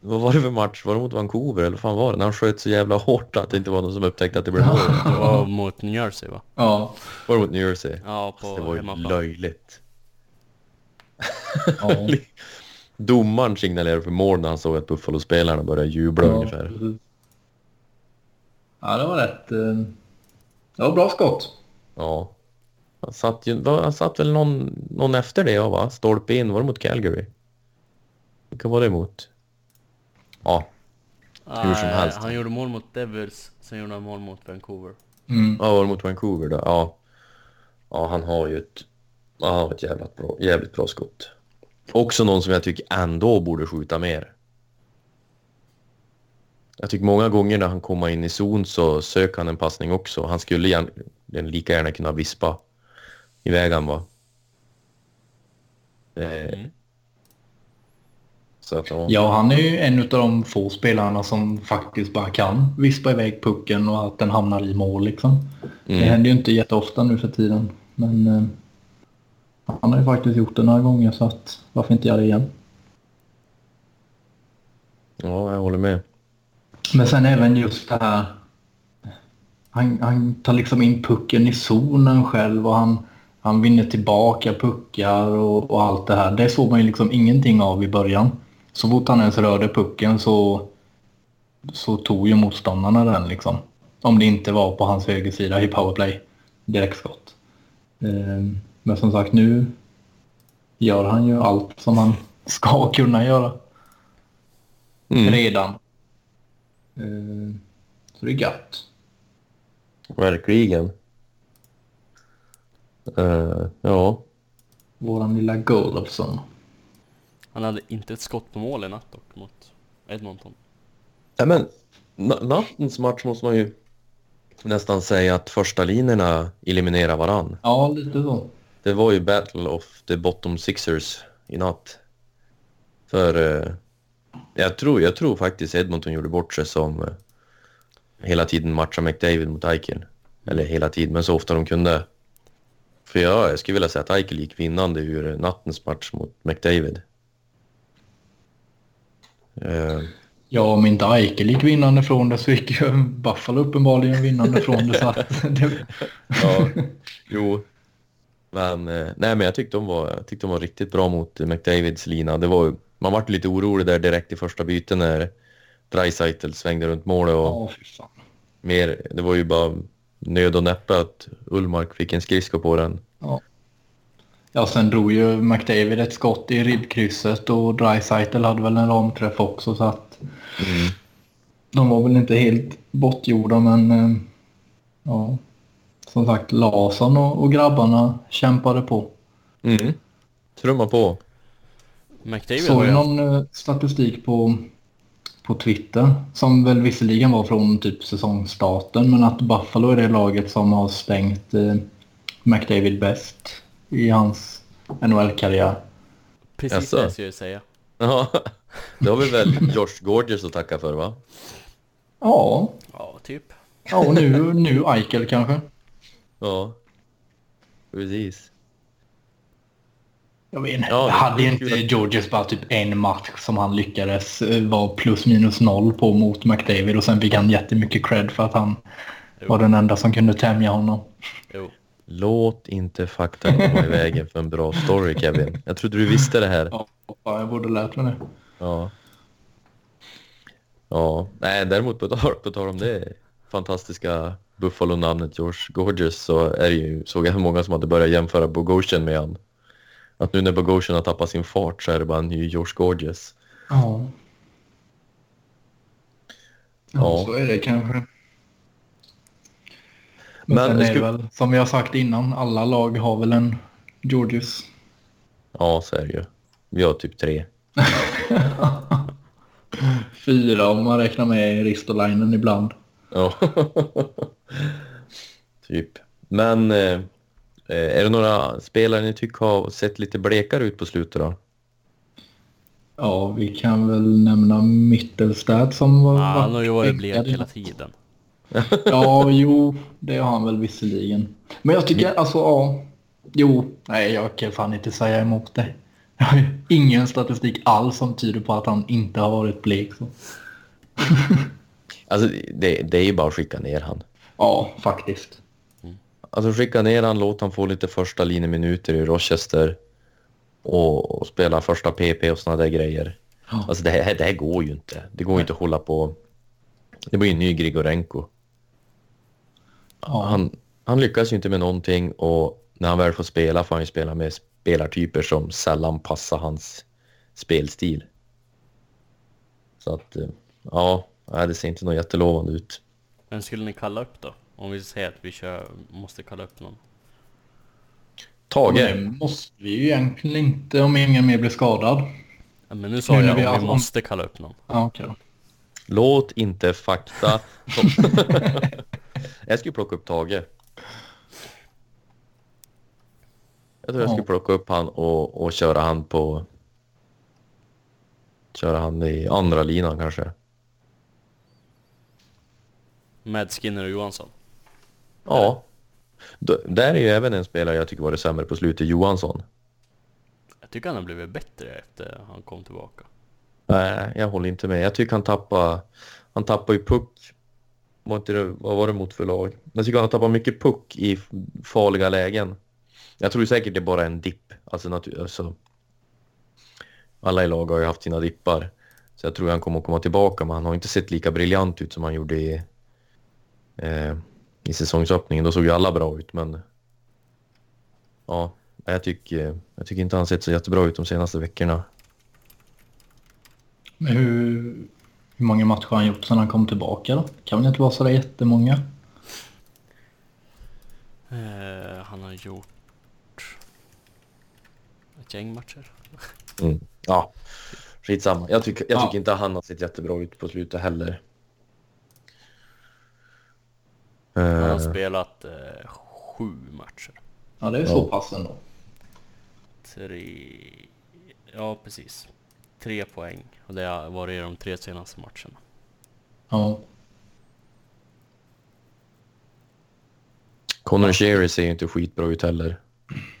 Vad var det för match? Var det mot Vancouver eller vad fan var det? När han sköt så jävla hårt att det inte var någon som upptäckte att det blev mål. Det var mot New Jersey va? Ja. Var det mot New Jersey? Ja, på det var ju löjligt. ja. Domaren signalerade för mål när han såg att Buffalo-spelarna började jubla ungefär. precis. Ja, det var rätt. eh, Det var bra skott. Ja. Han satt, ju, han satt väl någon, någon efter det, ja, va? Stolpe in. Var det mot Calgary? Vilka var det emot? Ja. Hur som helst. Han gjorde mål mot Devils, sen gjorde han mål mot Vancouver. Mm. Ja, var det mot Vancouver då? Ja. Ja, han har ju ett, han har ett jävligt bra, jävligt bra skott. Också någon som jag tycker ändå borde skjuta mer. Jag tycker många gånger när han kommer in i zon så söker han en passning också. Han skulle egentligen lika gärna kunna vispa iväg han va. Eh, Mm. Så att, ja. Ja, han är ju en av de få spelarna som faktiskt bara kan vispa iväg pucken och att den hamnar i mål liksom. Det Mm. händer ju inte jätteofta nu för tiden. Men eh, han har ju faktiskt gjort det några gånger så att varför inte göra det igen? ja, jag håller med. Men sen även just det här. Han, han tar liksom in pucken i zonen själv och han, han vinner tillbaka puckar och, och allt det här. Det såg man ju liksom ingenting av i början. Så fort han ens rörde pucken så, så tog ju motståndarna den liksom. Om det inte var på hans högersida i powerplay. Direktskott. Ehm, Men som sagt nu gör han ju allt som han ska kunna göra. Mm. Redan. Eh, Så det är gött. Verkligen. Eh, ja. Våran lilla Golovsson. Han hade inte ett skott på mål i natt dock mot Edmonton. Nej, men na- nattens match måste man ju nästan säga att första linjerna eliminerar varann. Ja, lite så. Det var ju Battle of the Bottom Sixers i natt. För eh, jag, tror, jag tror faktiskt Edmonton gjorde bort sig som eh, hela tiden matchade McDavid mot Eichel. Eller hela tiden, men så ofta de kunde. För jag, jag skulle vilja säga att Eichel gick vinnande ur nattens match mot McDavid. Eh, Ja, om inte Eichel gick vinnande från det så gick ju Buffalo uppenbarligen vinnande från det. Så det Ja, jo. Men, eh, nej, men jag tyckte de var, jag tyckte de var riktigt bra mot McDavids lina. Det var, man var lite orolig där direkt i första bytet när Dreisaitl svängde runt målet och ja, fan. mer, det var ju bara nöd och näppe att Ullmark fick en skridsko på den. Ja, sen drog ju McDavid ett skott i ribbkrysset och Dreisaitl hade väl en ramträff också så att de var väl inte helt bortgjorda men eh, ja. Som sagt, Larsson och, och grabbarna kämpade på. Mm. Trumma på. McDavid Såg ju någon eh, statistik på, på Twitter som väl visserligen var från typ säsongstarten men att Buffalo är det laget som har stängt eh, McDavid bäst i hans NHL-karriär. precis Jaså? det jag skulle säga. Ja, det har vi väl Josh Gorgeous att tacka för va? Ja, Ja, typ. ja och nu, nu Eichel kanske. Ja, precis. Jag vet inte. Ja, hade inte Georges bara typ en match som han lyckades eh, vara plus minus noll på mot McDavid och sen fick han jättemycket cred för att han Jo. var den enda som kunde tämja honom. Jo. Låt inte fakta komma i vägen för en bra story Kevin. Jag trodde du visste det här. Ja, jag borde lärt mig det. Ja. Ja, nej däremot på tal, på tal om det fantastiska Buffalo-namnet George Gorgeous så är det ju, såg jag många som hade börjat jämföra Bogosian med han. Att nu när Bogosian har tappat sin fart så är det bara en ny George Gorgeous. Ja. Ja, så är det kanske. Men, Men sen är ska- väl, som har sagt innan, alla lag har väl en Georges. Ja, så är det ju. Vi har typ tre. Fyra om man räknar med Ristolainen ibland. Ja. typ. Men eh, är det några spelare ni tycker har sett lite blekare ut på slutet då? Ja, vi kan väl nämna Mittelstad som var... Ja, han har ju varit blek hela tiden. Ja, jo, det har han väl visserligen. Men jag tycker alltså, ja. Jo, nej, jag kan fan inte säga emot det. Jag har ju ingen statistik alls som tyder på att han inte har varit blek. Så. Alltså det, det är ju bara att skicka ner han. Ja, faktiskt. Alltså skicka ner han, låt han få lite första linjeminuter i Rochester och, och spela första PP och såna där grejer. Ja. Alltså det här, det här går ju inte. Det går ju inte att hålla på. Det blir ju en ny Grigorenko. Ja. Han, han lyckas ju inte med någonting och när han väl får spela får han ju spela med spelartyper som sällan passar hans spelstil. Så att, eh, ja, det ser inte något jättelovande ut. Vem skulle ni kalla upp då? Om vi säger att vi kör, måste kalla upp någon. Tage, Det måste vi ju egentligen inte om ingen mer blir skadad. Ja, men nu sa Nu jag vi om vi måste kalla upp någon. Ja, då. låt inte fakta... jag skulle plocka upp Tage. Jag tror jag Ja. skulle plocka upp han och, och köra han på... Köra han i andra linan kanske. Med Skinner och Johansson. Ja. Där är ju även en spelare jag tycker var det sämre på slutet, Johansson. Jag tycker han har blivit bättre efter han kom tillbaka. Nej, jag håller inte med. Jag tycker han tappar... Han tappar ju puck. Var inte det, vad var det mot för lag? Jag tycker han tappar mycket puck i farliga lägen. Jag tror säkert det är bara en dipp. Alltså, alltså, alla i lag har ju haft sina dippar. Så jag tror han kommer att komma tillbaka, men han har inte sett lika briljant ut som han gjorde i, eh, i säsongsöppningen. Då såg ju alla bra ut, men... Ja, jag tycker, jag tycker inte han sett så jättebra ut de senaste veckorna. Men hur, hur många matcher har han gjort sedan han kom tillbaka då? Kan väl inte vara sådär jättemånga? Eh, han har gjort ett gäng matcher. Mm. Ja, skitsamma. Jag tycker, jag Ja. tycker inte han har sett jättebra ut på slutet heller. Han har Eh, spelat eh, sju matcher. Ja, det är Ja. så pass ändå. Tre... Ja, precis. Tre poäng. Och det har varit i de tre senaste matcherna. Ja. Connor Sherry ser inte skitbra ut heller.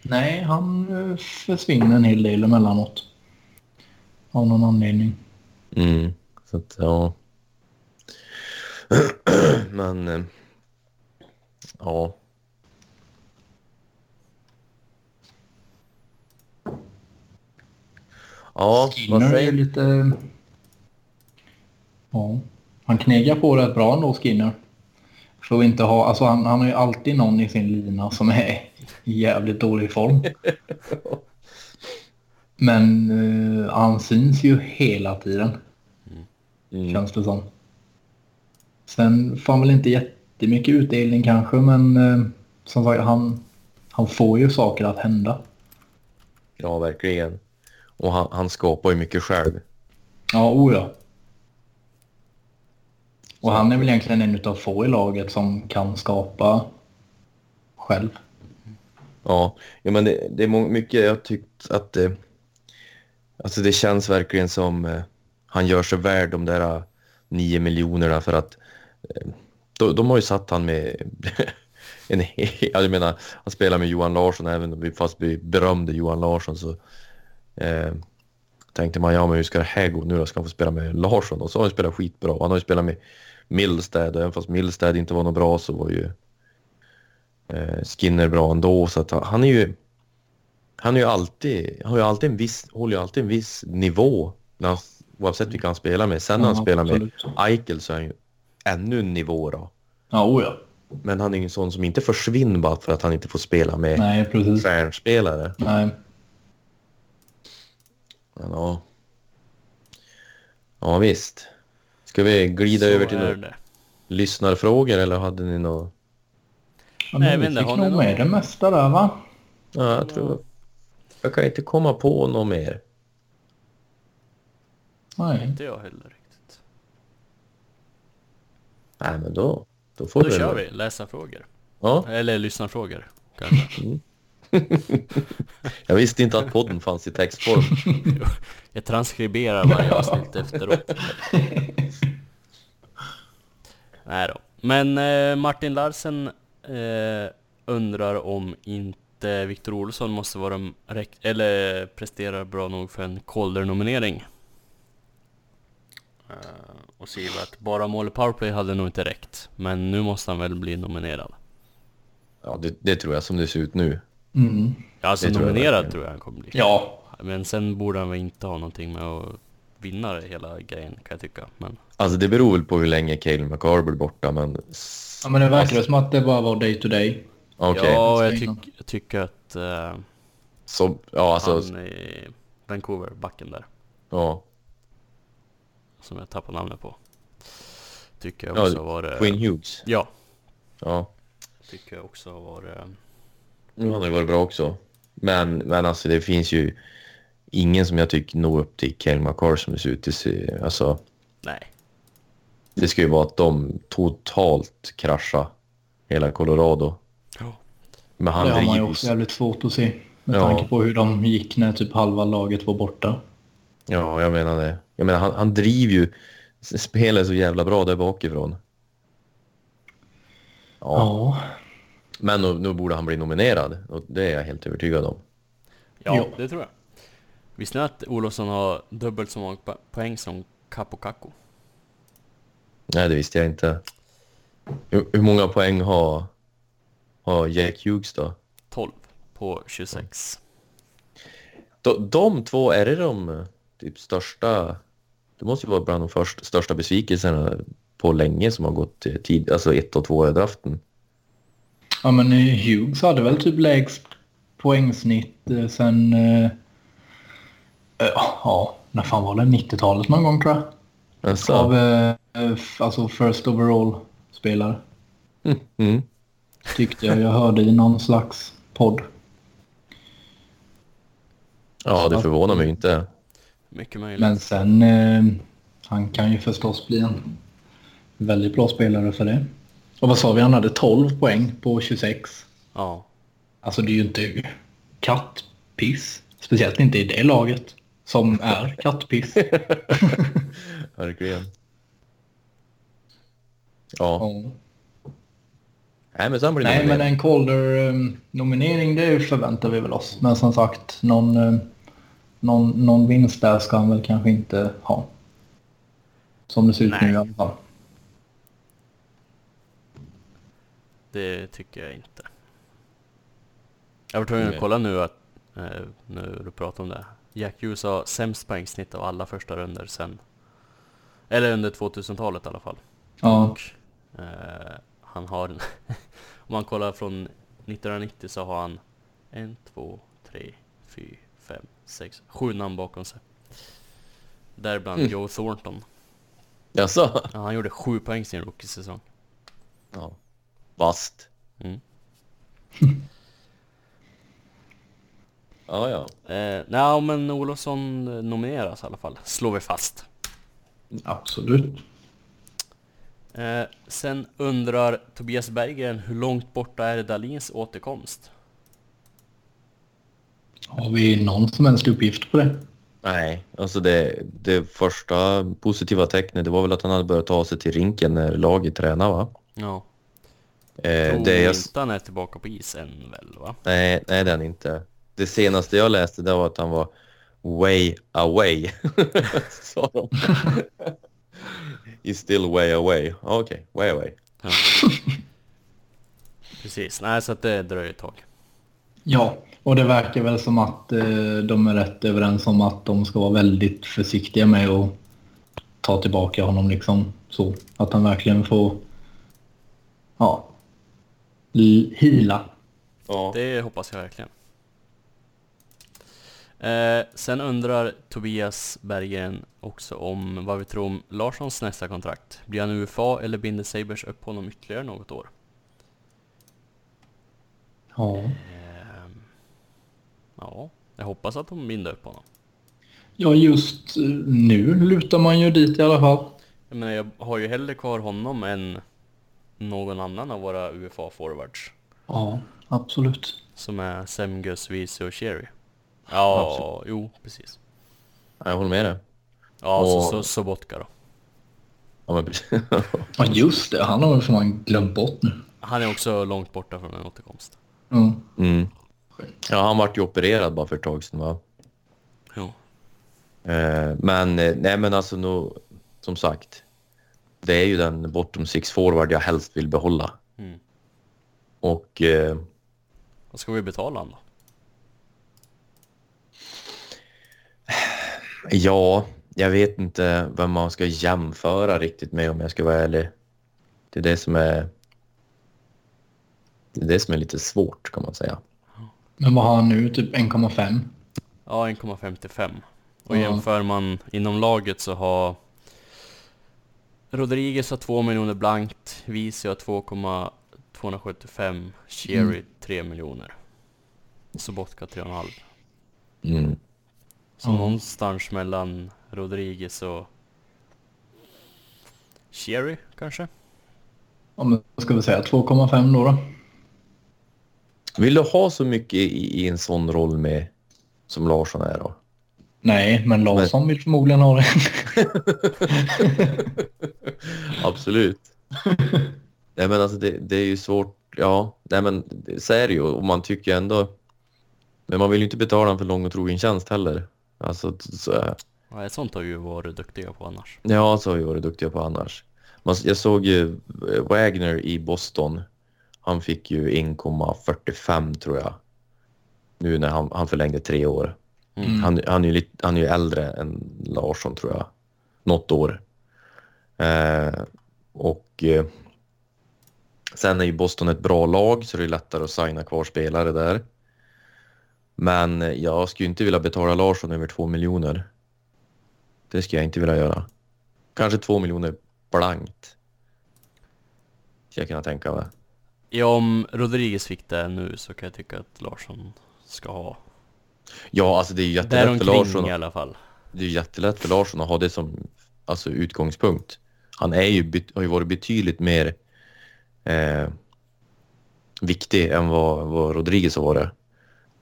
Nej, han eh, försvinner en hel del emellanåt. Av någon anledning. Mm. Så att, ja. Men, eh, ja. Ja, Skinner är lite... Ja. Han knegar på rätt bra ändå, Skinner. Får inte ha... Alltså han, han har ju alltid någon i sin lina som är i jävligt dålig form. Men eh, han syns ju hela tiden, Mm. känns det som. Sen får han väl inte jättemycket utdelning kanske, men eh, som sagt, han, han får ju saker att hända. Ja, verkligen. Och han, han skapar ju mycket själv. Ja, o ja. Och han är väl egentligen en utav få i laget som kan skapa själv. Ja, ja men det, det är mycket jag tyckt att det, alltså det känns verkligen som eh, han gör sig värd de där eh, nio miljonerna för att eh, de, de har ju satt han med en, jag menar, han spelar med Johan Larsson även om vi fast vi berömde Johan Larsson så eh, tänkte man ja men hur ska det här gå nu då ska han få spela med Larsson och så har han spelat skitbra. Han har ju spelat med Millstad och även fast Millstad inte var något bra så var ju eh, Skinner bra ändå så att han, han är ju han är ju alltid, har ju alltid en viss, håller ju alltid en viss nivå när han, oavsett vilka han spelar med. Sen när han Ja, spelar med absolut. Eichel så är han ju ännu en nivå då. Ja, o ja. Men han är ju en sån som inte försvinner bara för att han inte får spela med Nej, precis. stjärnspelare. Nej. Men, ja. ja visst. Ska vi glida Så över till några lyssnarfrågor eller hade ni något? Ja, Nej, vi fick nog någon- med det mesta där va? Ja, jag tror... Jag kan inte komma på något mer. Nej. Inte jag heller. Nej, men då, då får Då vi... kör vi läsarfrågor. Ja, Eller lyssnarfrågor kanske. jag visste inte att podden fanns i textform. Jag transkriberar varje avsnitt efteråt. Nej då. Men eh, Martin Larsen eh, undrar om inte Viktor Olsson måste vara eller presterar bra nog för en Calder-nominering. Eh, och skriver att bara mål i powerplay hade nog inte räckt. Men nu måste han väl bli nominerad. Ja, det, det tror jag som det ser ut nu. Mm. Ja, alltså Det tror jag nominerad tror jag han kommer bli. Ja, Men sen borde han väl inte ha någonting med att vinna det hela grejen kan jag tycka. Men Alltså det beror väl på hur länge Cale McCarver är borta, men... ja men det verkar som att det bara var day to day. Okej, ja, jag, tyck, jag tycker att uh, så... Ja, alltså... han i Vancouver, backen där, Ja. Som jag tappar namnet på. Tycker jag också ja var... Quinn Hughes. Ja, Ja. tycker jag också var... Nu har det varit bra också. Men, men alltså det finns ju ingen som jag tycker når upp till Cale McCarver som det ser ut. Alltså, nej. det ska ju vara att de totalt kraschar hela Colorado. Ja. Men han det har man ju också jävligt svårt att se. Med Ja. tanke på hur de gick när typ halva laget var borta. Ja, jag menar det. Jag menar, han, han driver ju spelet så jävla bra där bakifrån. Ja, Ja. men nu, nu borde han bli nominerad och det är jag helt övertygad om. Ja, Ja. det tror jag. Visste ni att Olofsson har dubbelt så många po- poäng som Capo Caco? Nej, det visste jag inte. Hur, hur många poäng har, har Jack Hughes då? 12 på 26. De, de två, är det de typ största... Det måste ju vara bland de först, största besvikelserna på länge som har gått tid, alltså ett och två i draften. Ja men eh, Hughes hade väl typ lägst poängsnitt eh, sen... Eh, eh, ja, när fan var det? 90-talet någon gång tror jag. Alltså, Av eh, alltså first overall-spelare. mm. Tyckte jag jag hörde i någon slags podd. Ja, det förvånar mig inte. Mycket möjligt. Men sen... Eh, han kan ju förstås bli en väldigt bra spelare för det. Och vad sa vi? Han hade 12 poäng på 26. Ja. Alltså det är ju inte kattpiss. Speciellt inte i det laget som är kattpiss. Verkligen. Ja, Ja. nej men sen blir det Nej, men en Calder-nominering det förväntar vi väl oss. Men som sagt, någon, eh, någon, någon vinst där ska han väl kanske inte ha. Som det ser ut Nej. nu i alla fall. Det tycker jag inte. Jag var tvungen att kolla nu att, eh, nu du pratar om det. Jack Hughes har sämst poängsnitt av alla första runder sen, eller under 2000-talet i alla fall. Ja, Och eh, han har, om man kollar från 1990 så har han en, två, tre, fyra, fem, sex, sju namn bakom sig. Däribland Mm. Joe Thornton. Jaså? Ja, han gjorde sju poäng sin rookie-säsong. Ja. Vast. Mm. Ja, ja. Eh, nej, men Olofsson eh, nomineras i alla fall, slår vi fast. absolut. Eh, sen undrar Tobias Berggren, hur långt borta är Dalins återkomst? Har vi någon som helst uppgift på det? Nej, alltså det, det första positiva tecknet det var väl att han hade börjat ta sig till rinken när laget tränade va? Ja, Eh, tror det jag, inte han är tillbaka på is än väl va? nej, nej, det är han inte. Det senaste jag läste det var att han var way away. Sa de. He's still way away. Okej, way away. Ja. Precis, nej så att det dröjer ett tag. Ja, och det verkar väl som att eh, de är rätt överens om att de ska vara väldigt försiktiga med att ta tillbaka honom liksom så. Att han verkligen får ja, hila. Ja. Det hoppas jag verkligen. Eh, sen undrar Tobias Berggren också om vad vi tror om Larssons nästa kontrakt. Blir han UFA eller binder Sabres upp honom ytterligare något år? Ja. Ehm, ja, jag hoppas att de binder upp honom. ja, just eh, nu lutar man ju dit i alla fall. Jag menar, jag har ju hellre kvar honom än någon annan av våra UFA-forwards. Ja, absolut. Som är Semgus, Vice och Cherry. Ja, jo precis. Ja, Jag håller med dig. Ja, så, Och- så Sobotka då. Ja, men precis. Ja, just det. Han har väl man glömt bort nu. Han är också långt borta från en återkomst. Ja. mm. Ja, han vart ju opererad bara för ett tag sedan va? Jo. Eh, men eh, nej men alltså nu, som sagt. Det är ju den bottom six forward jag helst vill behålla. Mm. Och eh, Vad ska vi betala han då? ja, jag vet inte vem man ska jämföra riktigt med om jag ska vara ärlig. Det är det som är det är det som är lite svårt kan man säga. Men vad har han nu? Typ 1,5? Ja, 1,55. Och Ja. jämför man inom laget så har Rodriguez har 2 miljoner blankt, Vici har 2,275, Cherry 3 miljoner. Sobotka 3,5. Mm. Så Ja. någonstans mellan Rodriguez och Cherry kanske? Ja, men vad ska vi säga? 2,5 då? då? Vill du ha så mycket i, i en sån roll med som Larsson är då? Nej, men Larsson vill förmodligen ha det. Absolut. nej men alltså det, det är ju svårt. Ja, nej men så är det ju. Och man tycker ändå... Men man vill ju inte betala en för lång och trogen tjänst heller. Alltså, så, Ja, ett sånt har ju varit duktiga på annars. ja, så har vi varit duktiga på annars. Man, jag såg ju eh, Wagner i Boston. Han fick ju 1,45 tror jag. Nu när han, han förlängde tre år. Mm. Han, han, är ju lite, han är ju äldre än Larsson tror jag. Något år. Eh, och eh, sen är ju Boston ett bra lag så det är lättare att signa kvar spelare där. Men jag skulle inte vilja betala Larsson över två miljoner. Det skulle jag inte vilja göra. Kanske två miljoner blankt. Ska jag kunna tänka mig. Ja, om Rodriguez fick det nu så kan jag tycka att Larsson ska ha. Ja, alltså det är ju jättelätt för Larsson. i alla fall. det är jättelätt för Larsson att ha det som alltså, utgångspunkt. Han är ju, har ju varit betydligt mer eh, viktig än vad, vad Rodriguez har varit.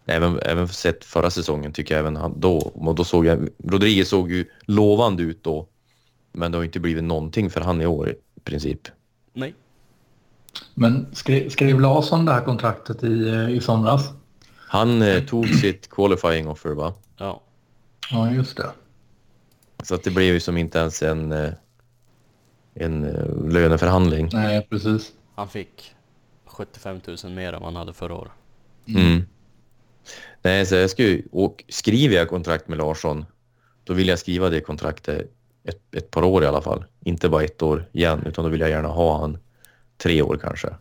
Även, även sett förra säsongen tycker jag även han då. Och då såg jag, Rodriguez såg ju lovande ut då. Men det har inte blivit någonting för han i år i princip. Nej. Men skrev, skrev Larsson det här kontraktet i, eh, i somras? Han eh, tog sitt qualifying offer va? Ja. Ja, just det. Så att det blev ju som inte ens en, eh, en eh, löneförhandling. Nej, precis. Han fick 75 000 mer än han hade förra året. Mm. Nej, så jag ju, och skriver jag kontrakt med Larsson, då vill jag skriva det kontraktet ett, ett par år i alla fall. Inte bara ett år igen, utan då vill jag gärna ha han tre år kanske. Och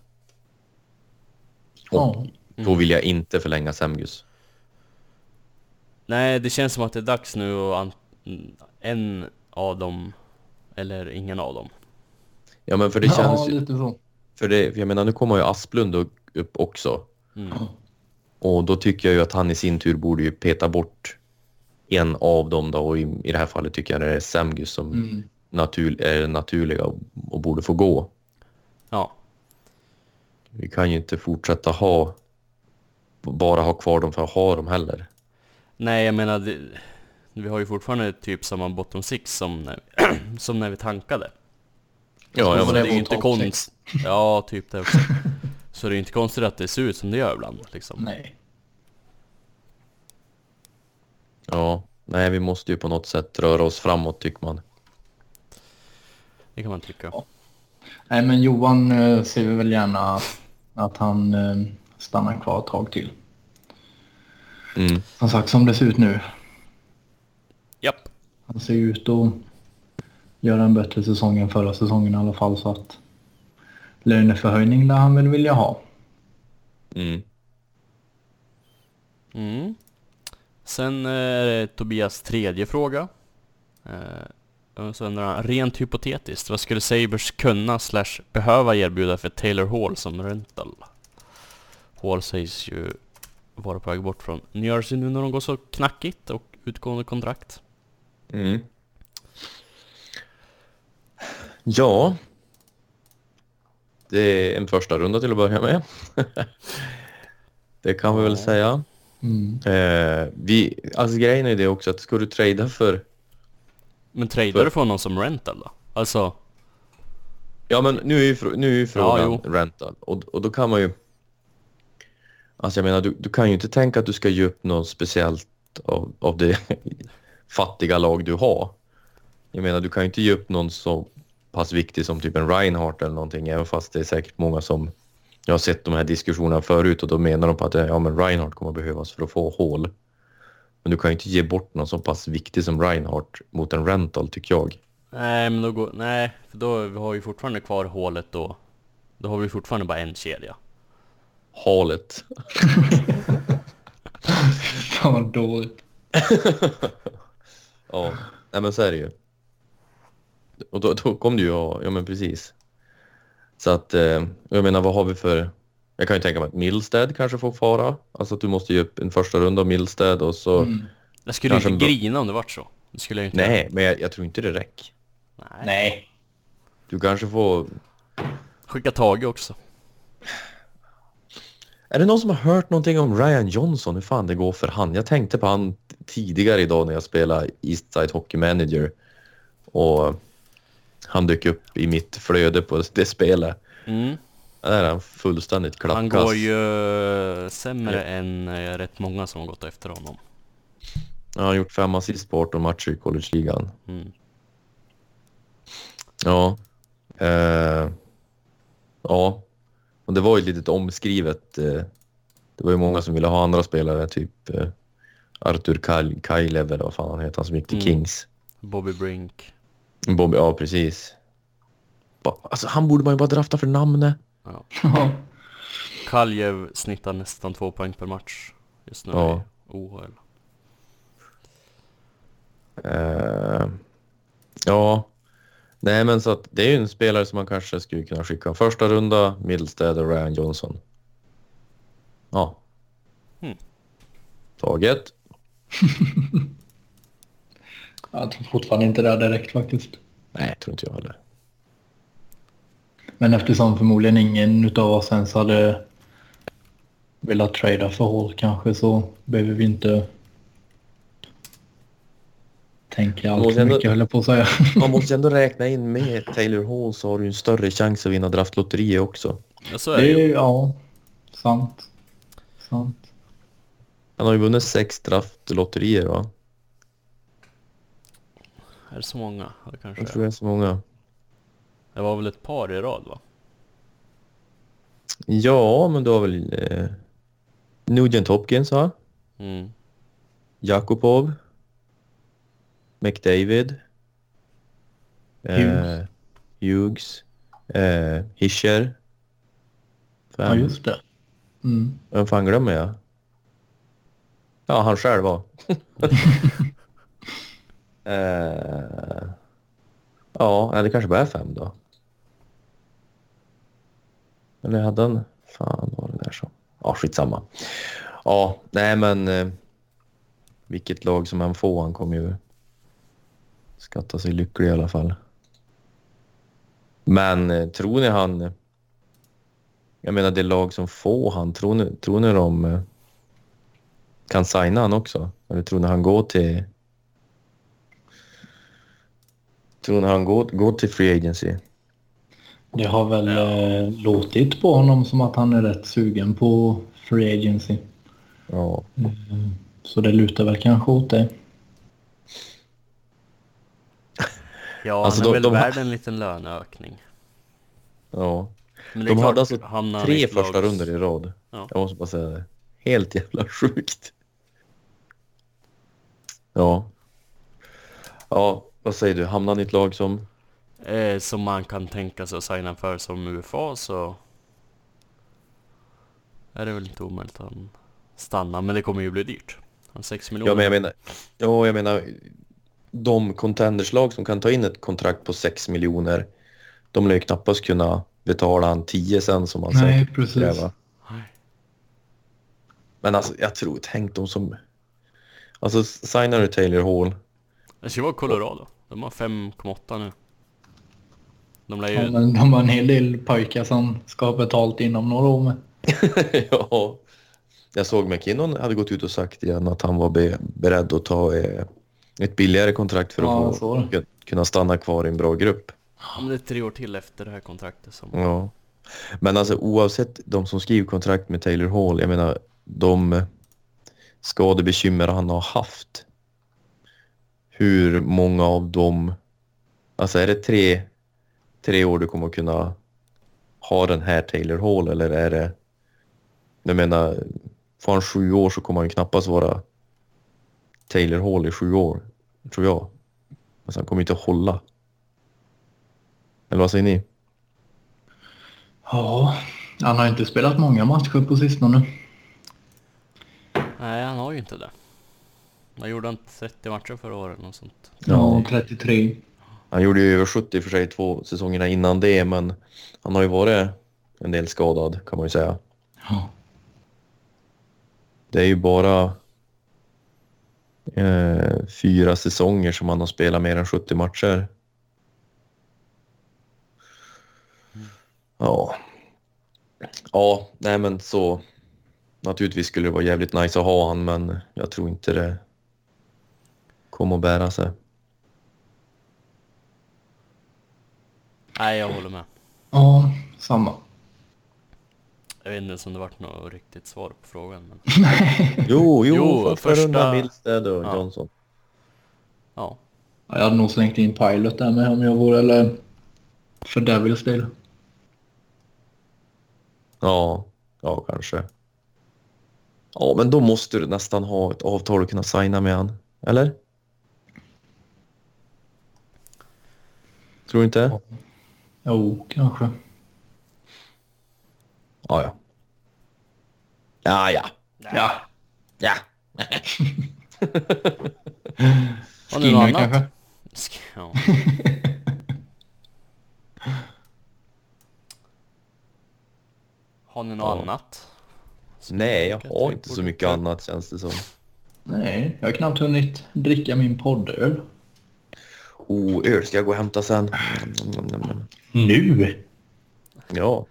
Ja. då vill jag inte förlänga Semgus. Nej, det känns som att det är dags nu och en av dem, eller ingen av dem. Ja, men för det ja, känns ju, lite så. för det, jag menar nu kommer ju Asplund upp- också. Mm. Och då tycker jag ju att han i sin tur borde ju peta bort en av dem då och i, i det här fallet tycker jag det är Semgus som Mm. natur, är naturliga och, och borde få gå. Ja. Vi kan ju inte fortsätta ha bara ha kvar dem för att ha dem heller. Nej, jag menar, det, vi har ju fortfarande typ samma bottom six som när, som när vi tankade. Ja, ja, det men, är det ju var inte konst... Ja, typ det också. Så det är ju inte konstigt att det ser ut som det gör ibland liksom. Nej. ja, nej, vi måste ju på något sätt röra oss framåt tycker man. Det kan man tycka. Nej, men Johan eh, ser vi väl gärna att han eh, stannar kvar ett tag till. Mm. Som sagt, som det ser ut nu. Japp. Han ser ut att göra en bättre säsong än förra säsongen i alla fall. Så att löneförhöjning lär han väl vilja ha. Mm. Mm. Sen är det Tobias tredje fråga. Eh, och så undrar han, rent hypotetiskt, vad skulle Sabres kunna slash behöva erbjuda för Taylor Hall som rental? Hall sägs ju vara på väg bort från New Jersey nu när de går så knackigt och utgående kontrakt. Mm. Ja. Det är en första runda till att börja med. det kan vi väl säga. Mm. Eh, vi, alltså grejen är det också att ska du trada för... Men tradar du för honom som rental då? Alltså, Ja men nu är ju, frå- nu är ju frågan jo. rental och, och då kan man ju... Alltså jag menar du, du kan ju inte tänka att du ska ge upp något speciellt av, av det fattiga lag du har. Jag menar du kan ju inte ge upp någon så pass viktig som typ en Reinhardt eller någonting även fast det är säkert många som jag har sett de här diskussionerna förut och då menar de på att ja, men Reinhardt kommer behövas för att få hål. Men du kan ju inte ge bort någon så pass viktig som Reinhardt mot en rental tycker jag. nej men då går, nej, för då har vi fortfarande kvar hålet då. Då har vi fortfarande bara en kedja. Halet. Fan vad dåligt. Ja, nej men så är det ju. Och då, då kom det ju, ja, ja men precis. Så att, eh, jag menar vad har vi för... Jag kan ju tänka mig att Milstead kanske får fara. Alltså att du måste ge upp en första runda av Milstead och så... Mm. Jag skulle Kanske inte grina om det vart så. Det skulle jag inte Nej, men jag, jag tror inte det räcker. göra. Nej. Nej. Du kanske får... Skicka Tage också. Är det någon som har hört någonting om Ryan Johnson? Hur fan det går för han? Jag tänkte på han tidigare idag när jag spelade Eastside Hockey Manager. Och han dök upp i mitt flöde på det spelet. Mm. Där är han fullständigt klappkast. Han går ju eh, sämre än eh, rätt många som har gått efter honom. Ja, han har gjort fem assist på 18 matcher i college-ligan. Mm. Ja. Eh, ja. Och det var ju lite omskrivet. Eh, det var ju många som ville ha andra spelare, typ eh, Artur Kaj- Kajlev eller vad fan han heter, han som gick till Mm. Kings. Bobby Brink. Bobby, ja precis. Alltså han borde man ju bara drafta för namnet. Ja. Kaljev snittar nästan två poäng per match just nu Ja. i OHL. Eh, ja. Nej men så att det är ju en spelare som man kanske skulle kunna skicka. Första runda, Middlestead och Ryan Johnson. Ja. Mm. Taget. Jag tror fortfarande inte det är direkt faktiskt. Nej, tror inte jag heller. Men eftersom förmodligen ingen utav oss ens hade velat trada för hål kanske så behöver vi inte tänka allt för mycket höll jag på att säga. Man måste ändå räkna in med Taylor Hall så har du en större chans att vinna draftlotteriet också. Ja, så är Det ju. ja, sant. Sant. Han har ju vunnit sex draftlotterier va? Är det så många? Det kanske Jag tror det är så många. Det var väl ett par i rad va? Ja, men du har väl eh, Nugent Hopkins va? Mm. Jakubov. McDavid. Eh, Hughes. Hughes. Eh, Hischer. Ja, Fem. just det. Mm. Vem fan glömmer jag? Ja, han själv var. eh, ja, eller det kanske bara är fem då. Eller hade han... Fan var det där som... Ja, skitsamma. Ja, nej men... Eh, vilket lag som han får, han kommer ju skatta sig lycklig i alla fall. Men eh, tror ni han... Jag menar det lag som får han, tror ni, tror ni de eh, kan signa han också? Eller tror ni han går till... Tror ni han går, går till Free Agency? Det har väl eh, låtit på honom som att han är rätt sugen på Free Agency. Ja. Så det lutar väl kanske åt det. Ja, Alltså, han är de- väl de- värd en liten löneökning. ja. Men De klart, hade alltså tre första runder i rad. Ja. Jag måste bara säga det. Helt jävla sjukt. Ja. Ja, vad säger du? Hamnar han i ett lag som... Eh, som man kan tänka sig att signa för som UFA så är det väl inte omöjligt att han stannar, men det kommer ju bli dyrt. Han 6 miljoner. Ja, men jag menar... Ja, jag menar... De contenderslag som kan ta in ett kontrakt på 6 miljoner, de lär ju knappast kunna betala han 10 sen som man Nej, säkert precis. kräva. Men alltså, jag tror, tänk de som... Alltså, signar du Taylor Hall, Det ska vara Colorado. De har 5,8 nu. De lär Ja, ju... men de har en hel del pojkar som ska ha betalt inom några år med. ja. Jag såg McKinnon hade gått ut och sagt igen att han var be, beredd att ta eh, ett billigare kontrakt för att Ja, få, så det. kunna stanna kvar i en bra grupp. Om det är tre år till efter det här kontraktet som... Ja. Men alltså oavsett de som skriver kontrakt med Taylor Hall, jag menar de skadebekymmer han har haft. Hur många av dem, alltså är det tre, tre år du kommer att kunna ha den här Taylor Hall eller är det, jag menar, får han sju år så kommer han knappast vara Taylor Hall i sju år, tror jag. Alltså han kommer inte hålla. Eller vad säger ni? Ja, han har inte spelat många matcher på sistone. Nej, han har ju inte det. Vad gjorde han? 30 matcher förra året något sånt? Ja, 33. Han gjorde ju över 70 för sig två säsongerna innan det, men han har ju varit en del skadad kan man ju säga. Ja. Det är ju bara eh, fyra säsonger som han har spelat mer än 70 matcher. Ja. Ja, nej men så. Naturligtvis skulle det vara jävligt nice att ha han, men jag tror inte det kommer att bära sig. Nej, jag håller med. ja, samma. Jag vet inte ens om det vart något riktigt svar på frågan. Men... Jo, jo, Jo, första, första- rundan Milstead och Ja. Johnson. Ja. Jag hade nog slängt in Pilot där med om jag vore, eller för Devils del. Ja, ja kanske. Ja, men då måste du nästan ha ett avtal och kunna signa med han. Eller? Tror du inte? Jo, kanske. Ja, ja. Ja, ja. Ja. Ja. Har ni något annat? kanske. Sk- Ja. Har ni något Ja. annat? Nej, jag har inte så mycket annat känns det som. Nej, jag har knappt hunnit dricka min poddöl. Oh, öl ska jag gå och hämta sen. Nu? Ja.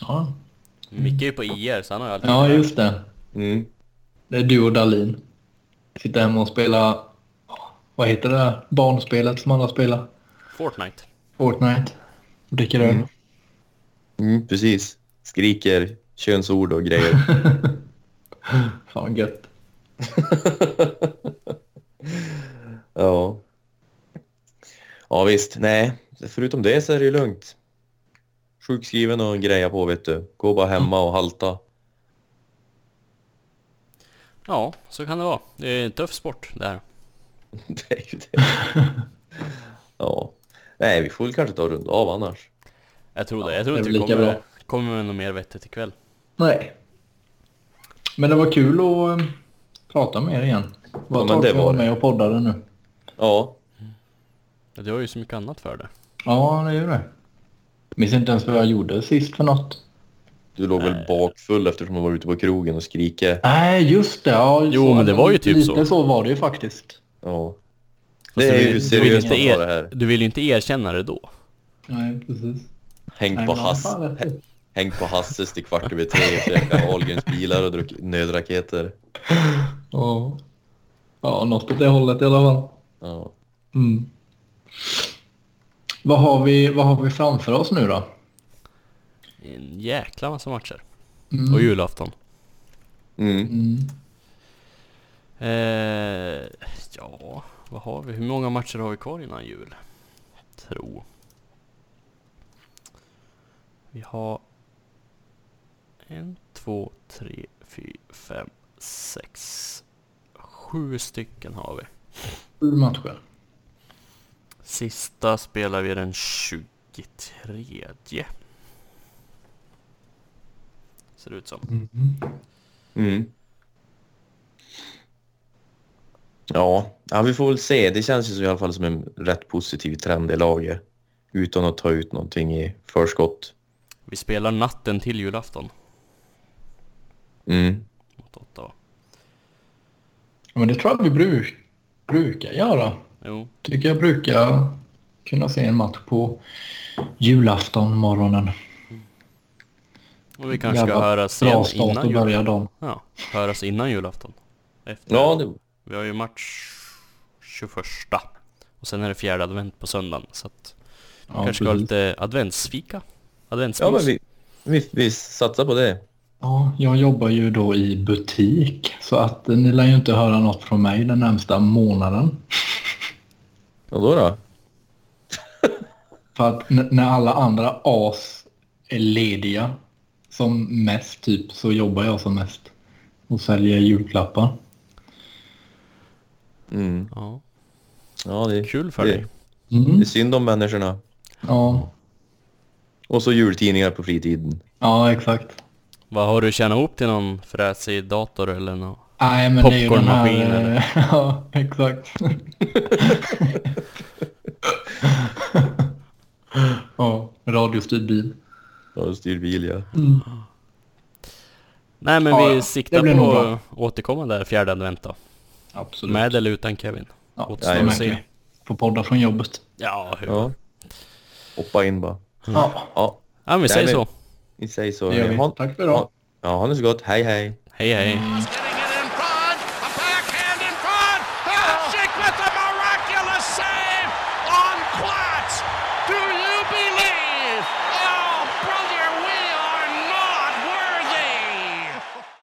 Ja, Micke är ju på IR så han har ju alltid ja just det. Mm. Det är du och Dalin. Sitter hemma och spelar... Vad heter det där barnspelet som alla spelar? Fortnite. Fortnite. Och dricker öl. Mm, precis. Skriker könsord och grejer. Fan gött. Ja. Ja visst, nej. Förutom det så är det ju lugnt. Sjukskriven och greja på vet du. Gå bara hemma och halta. Ja, så kan det vara. Det är en tuff sport det här. Det är ju det. Ja. Nej, vi får väl kanske ta och runda av annars. Jag tror det. Jag tror det inte vi kommer, bra. kommer med något mer vettigt ikväll. Nej. Men det var kul att eh, prata med er igen. Vad Ja, men det var var det. med och poddade nu. Ja. Ja, Du har ju så mycket annat för det. Ja, det är ju det. Minns inte ens vad jag gjorde sist för något. Du låg väl bakfull eftersom du var ute på krogen och skriker. Nej, just det. Ja, Jo, men det var ju typ lite så. Lite så var det ju faktiskt. Ja. Det är ju vill- du vill seriöst er- det här. Du vill ju inte erkänna det då. Nej, precis. Hängt Nej, på, Hass, hängt på Hasses till kvart över tre, käkat Ahlgrens bilar och druckit nödraketer. Ja. Ja, något åt det hållet i alla fall. Ja. Mm. Vad, har vi, vad har vi framför oss nu då? En jäkla massa matcher. Mm. Och julafton. Mm. Mm. Eh, ja, vad har vi? Hur många matcher har vi kvar innan jul? Tro. Vi har en, två, tre, fyra, fem, sex, sju stycken har vi. Sju matcher. Sista spelar vi den 23. Ser det ut som. Mm. Ja. ja, vi får väl se. Det känns ju i alla fall som en rätt positiv trend i laget. Utan att ta ut någonting i förskott. Vi spelar natten till julafton Mm. mot Ottawa. Men det tror jag vi bruk, brukar göra. Jo, Tycker jag brukar kunna se en match på julafton morgonen. Och vi kanske ska Jävla höras Bra igen start innan att börja dagen. Ja, höras innan julafton. Efter. Ja, det, Vi har ju match 21. Och sen är det fjärde advent på söndagen. Så att Ja, kanske ska ha lite adventsfika. Adventsmys. ja men vi, vi, vi satsar på det. Ja, jag jobbar ju då i butik så att ni lär ju inte höra något från mig den närmsta månaden. Och då då? För att när alla andra as är lediga som mest typ så jobbar jag som mest och säljer julklappar. Mm. Ja, Ja, det, kul för det, dig. det Mm. är synd om människorna. Ja, Och så jultidningar på fritiden. ja, exakt. Vad har du tjänat ihop till någon fräsig dator eller något? Nej, men det är ju den här... Popcornmaskin, eller? Ja, exakt. ja, radiostyrd bil. Ja, styrd bil ja. Nej men Ja, vi siktar på att återkomma där fjärde advent då. Absolut. Med eller utan Kevin. ja, återstår att jag se. med. Får podda från jobbet. Ja, hur? ja. Hoppa in bara. Ja, Ja, Ja, vi säger så. vi säger så. det gör vi. Ha, Tack för idag. ja, ha det så gott. Hej hej. Hej hej.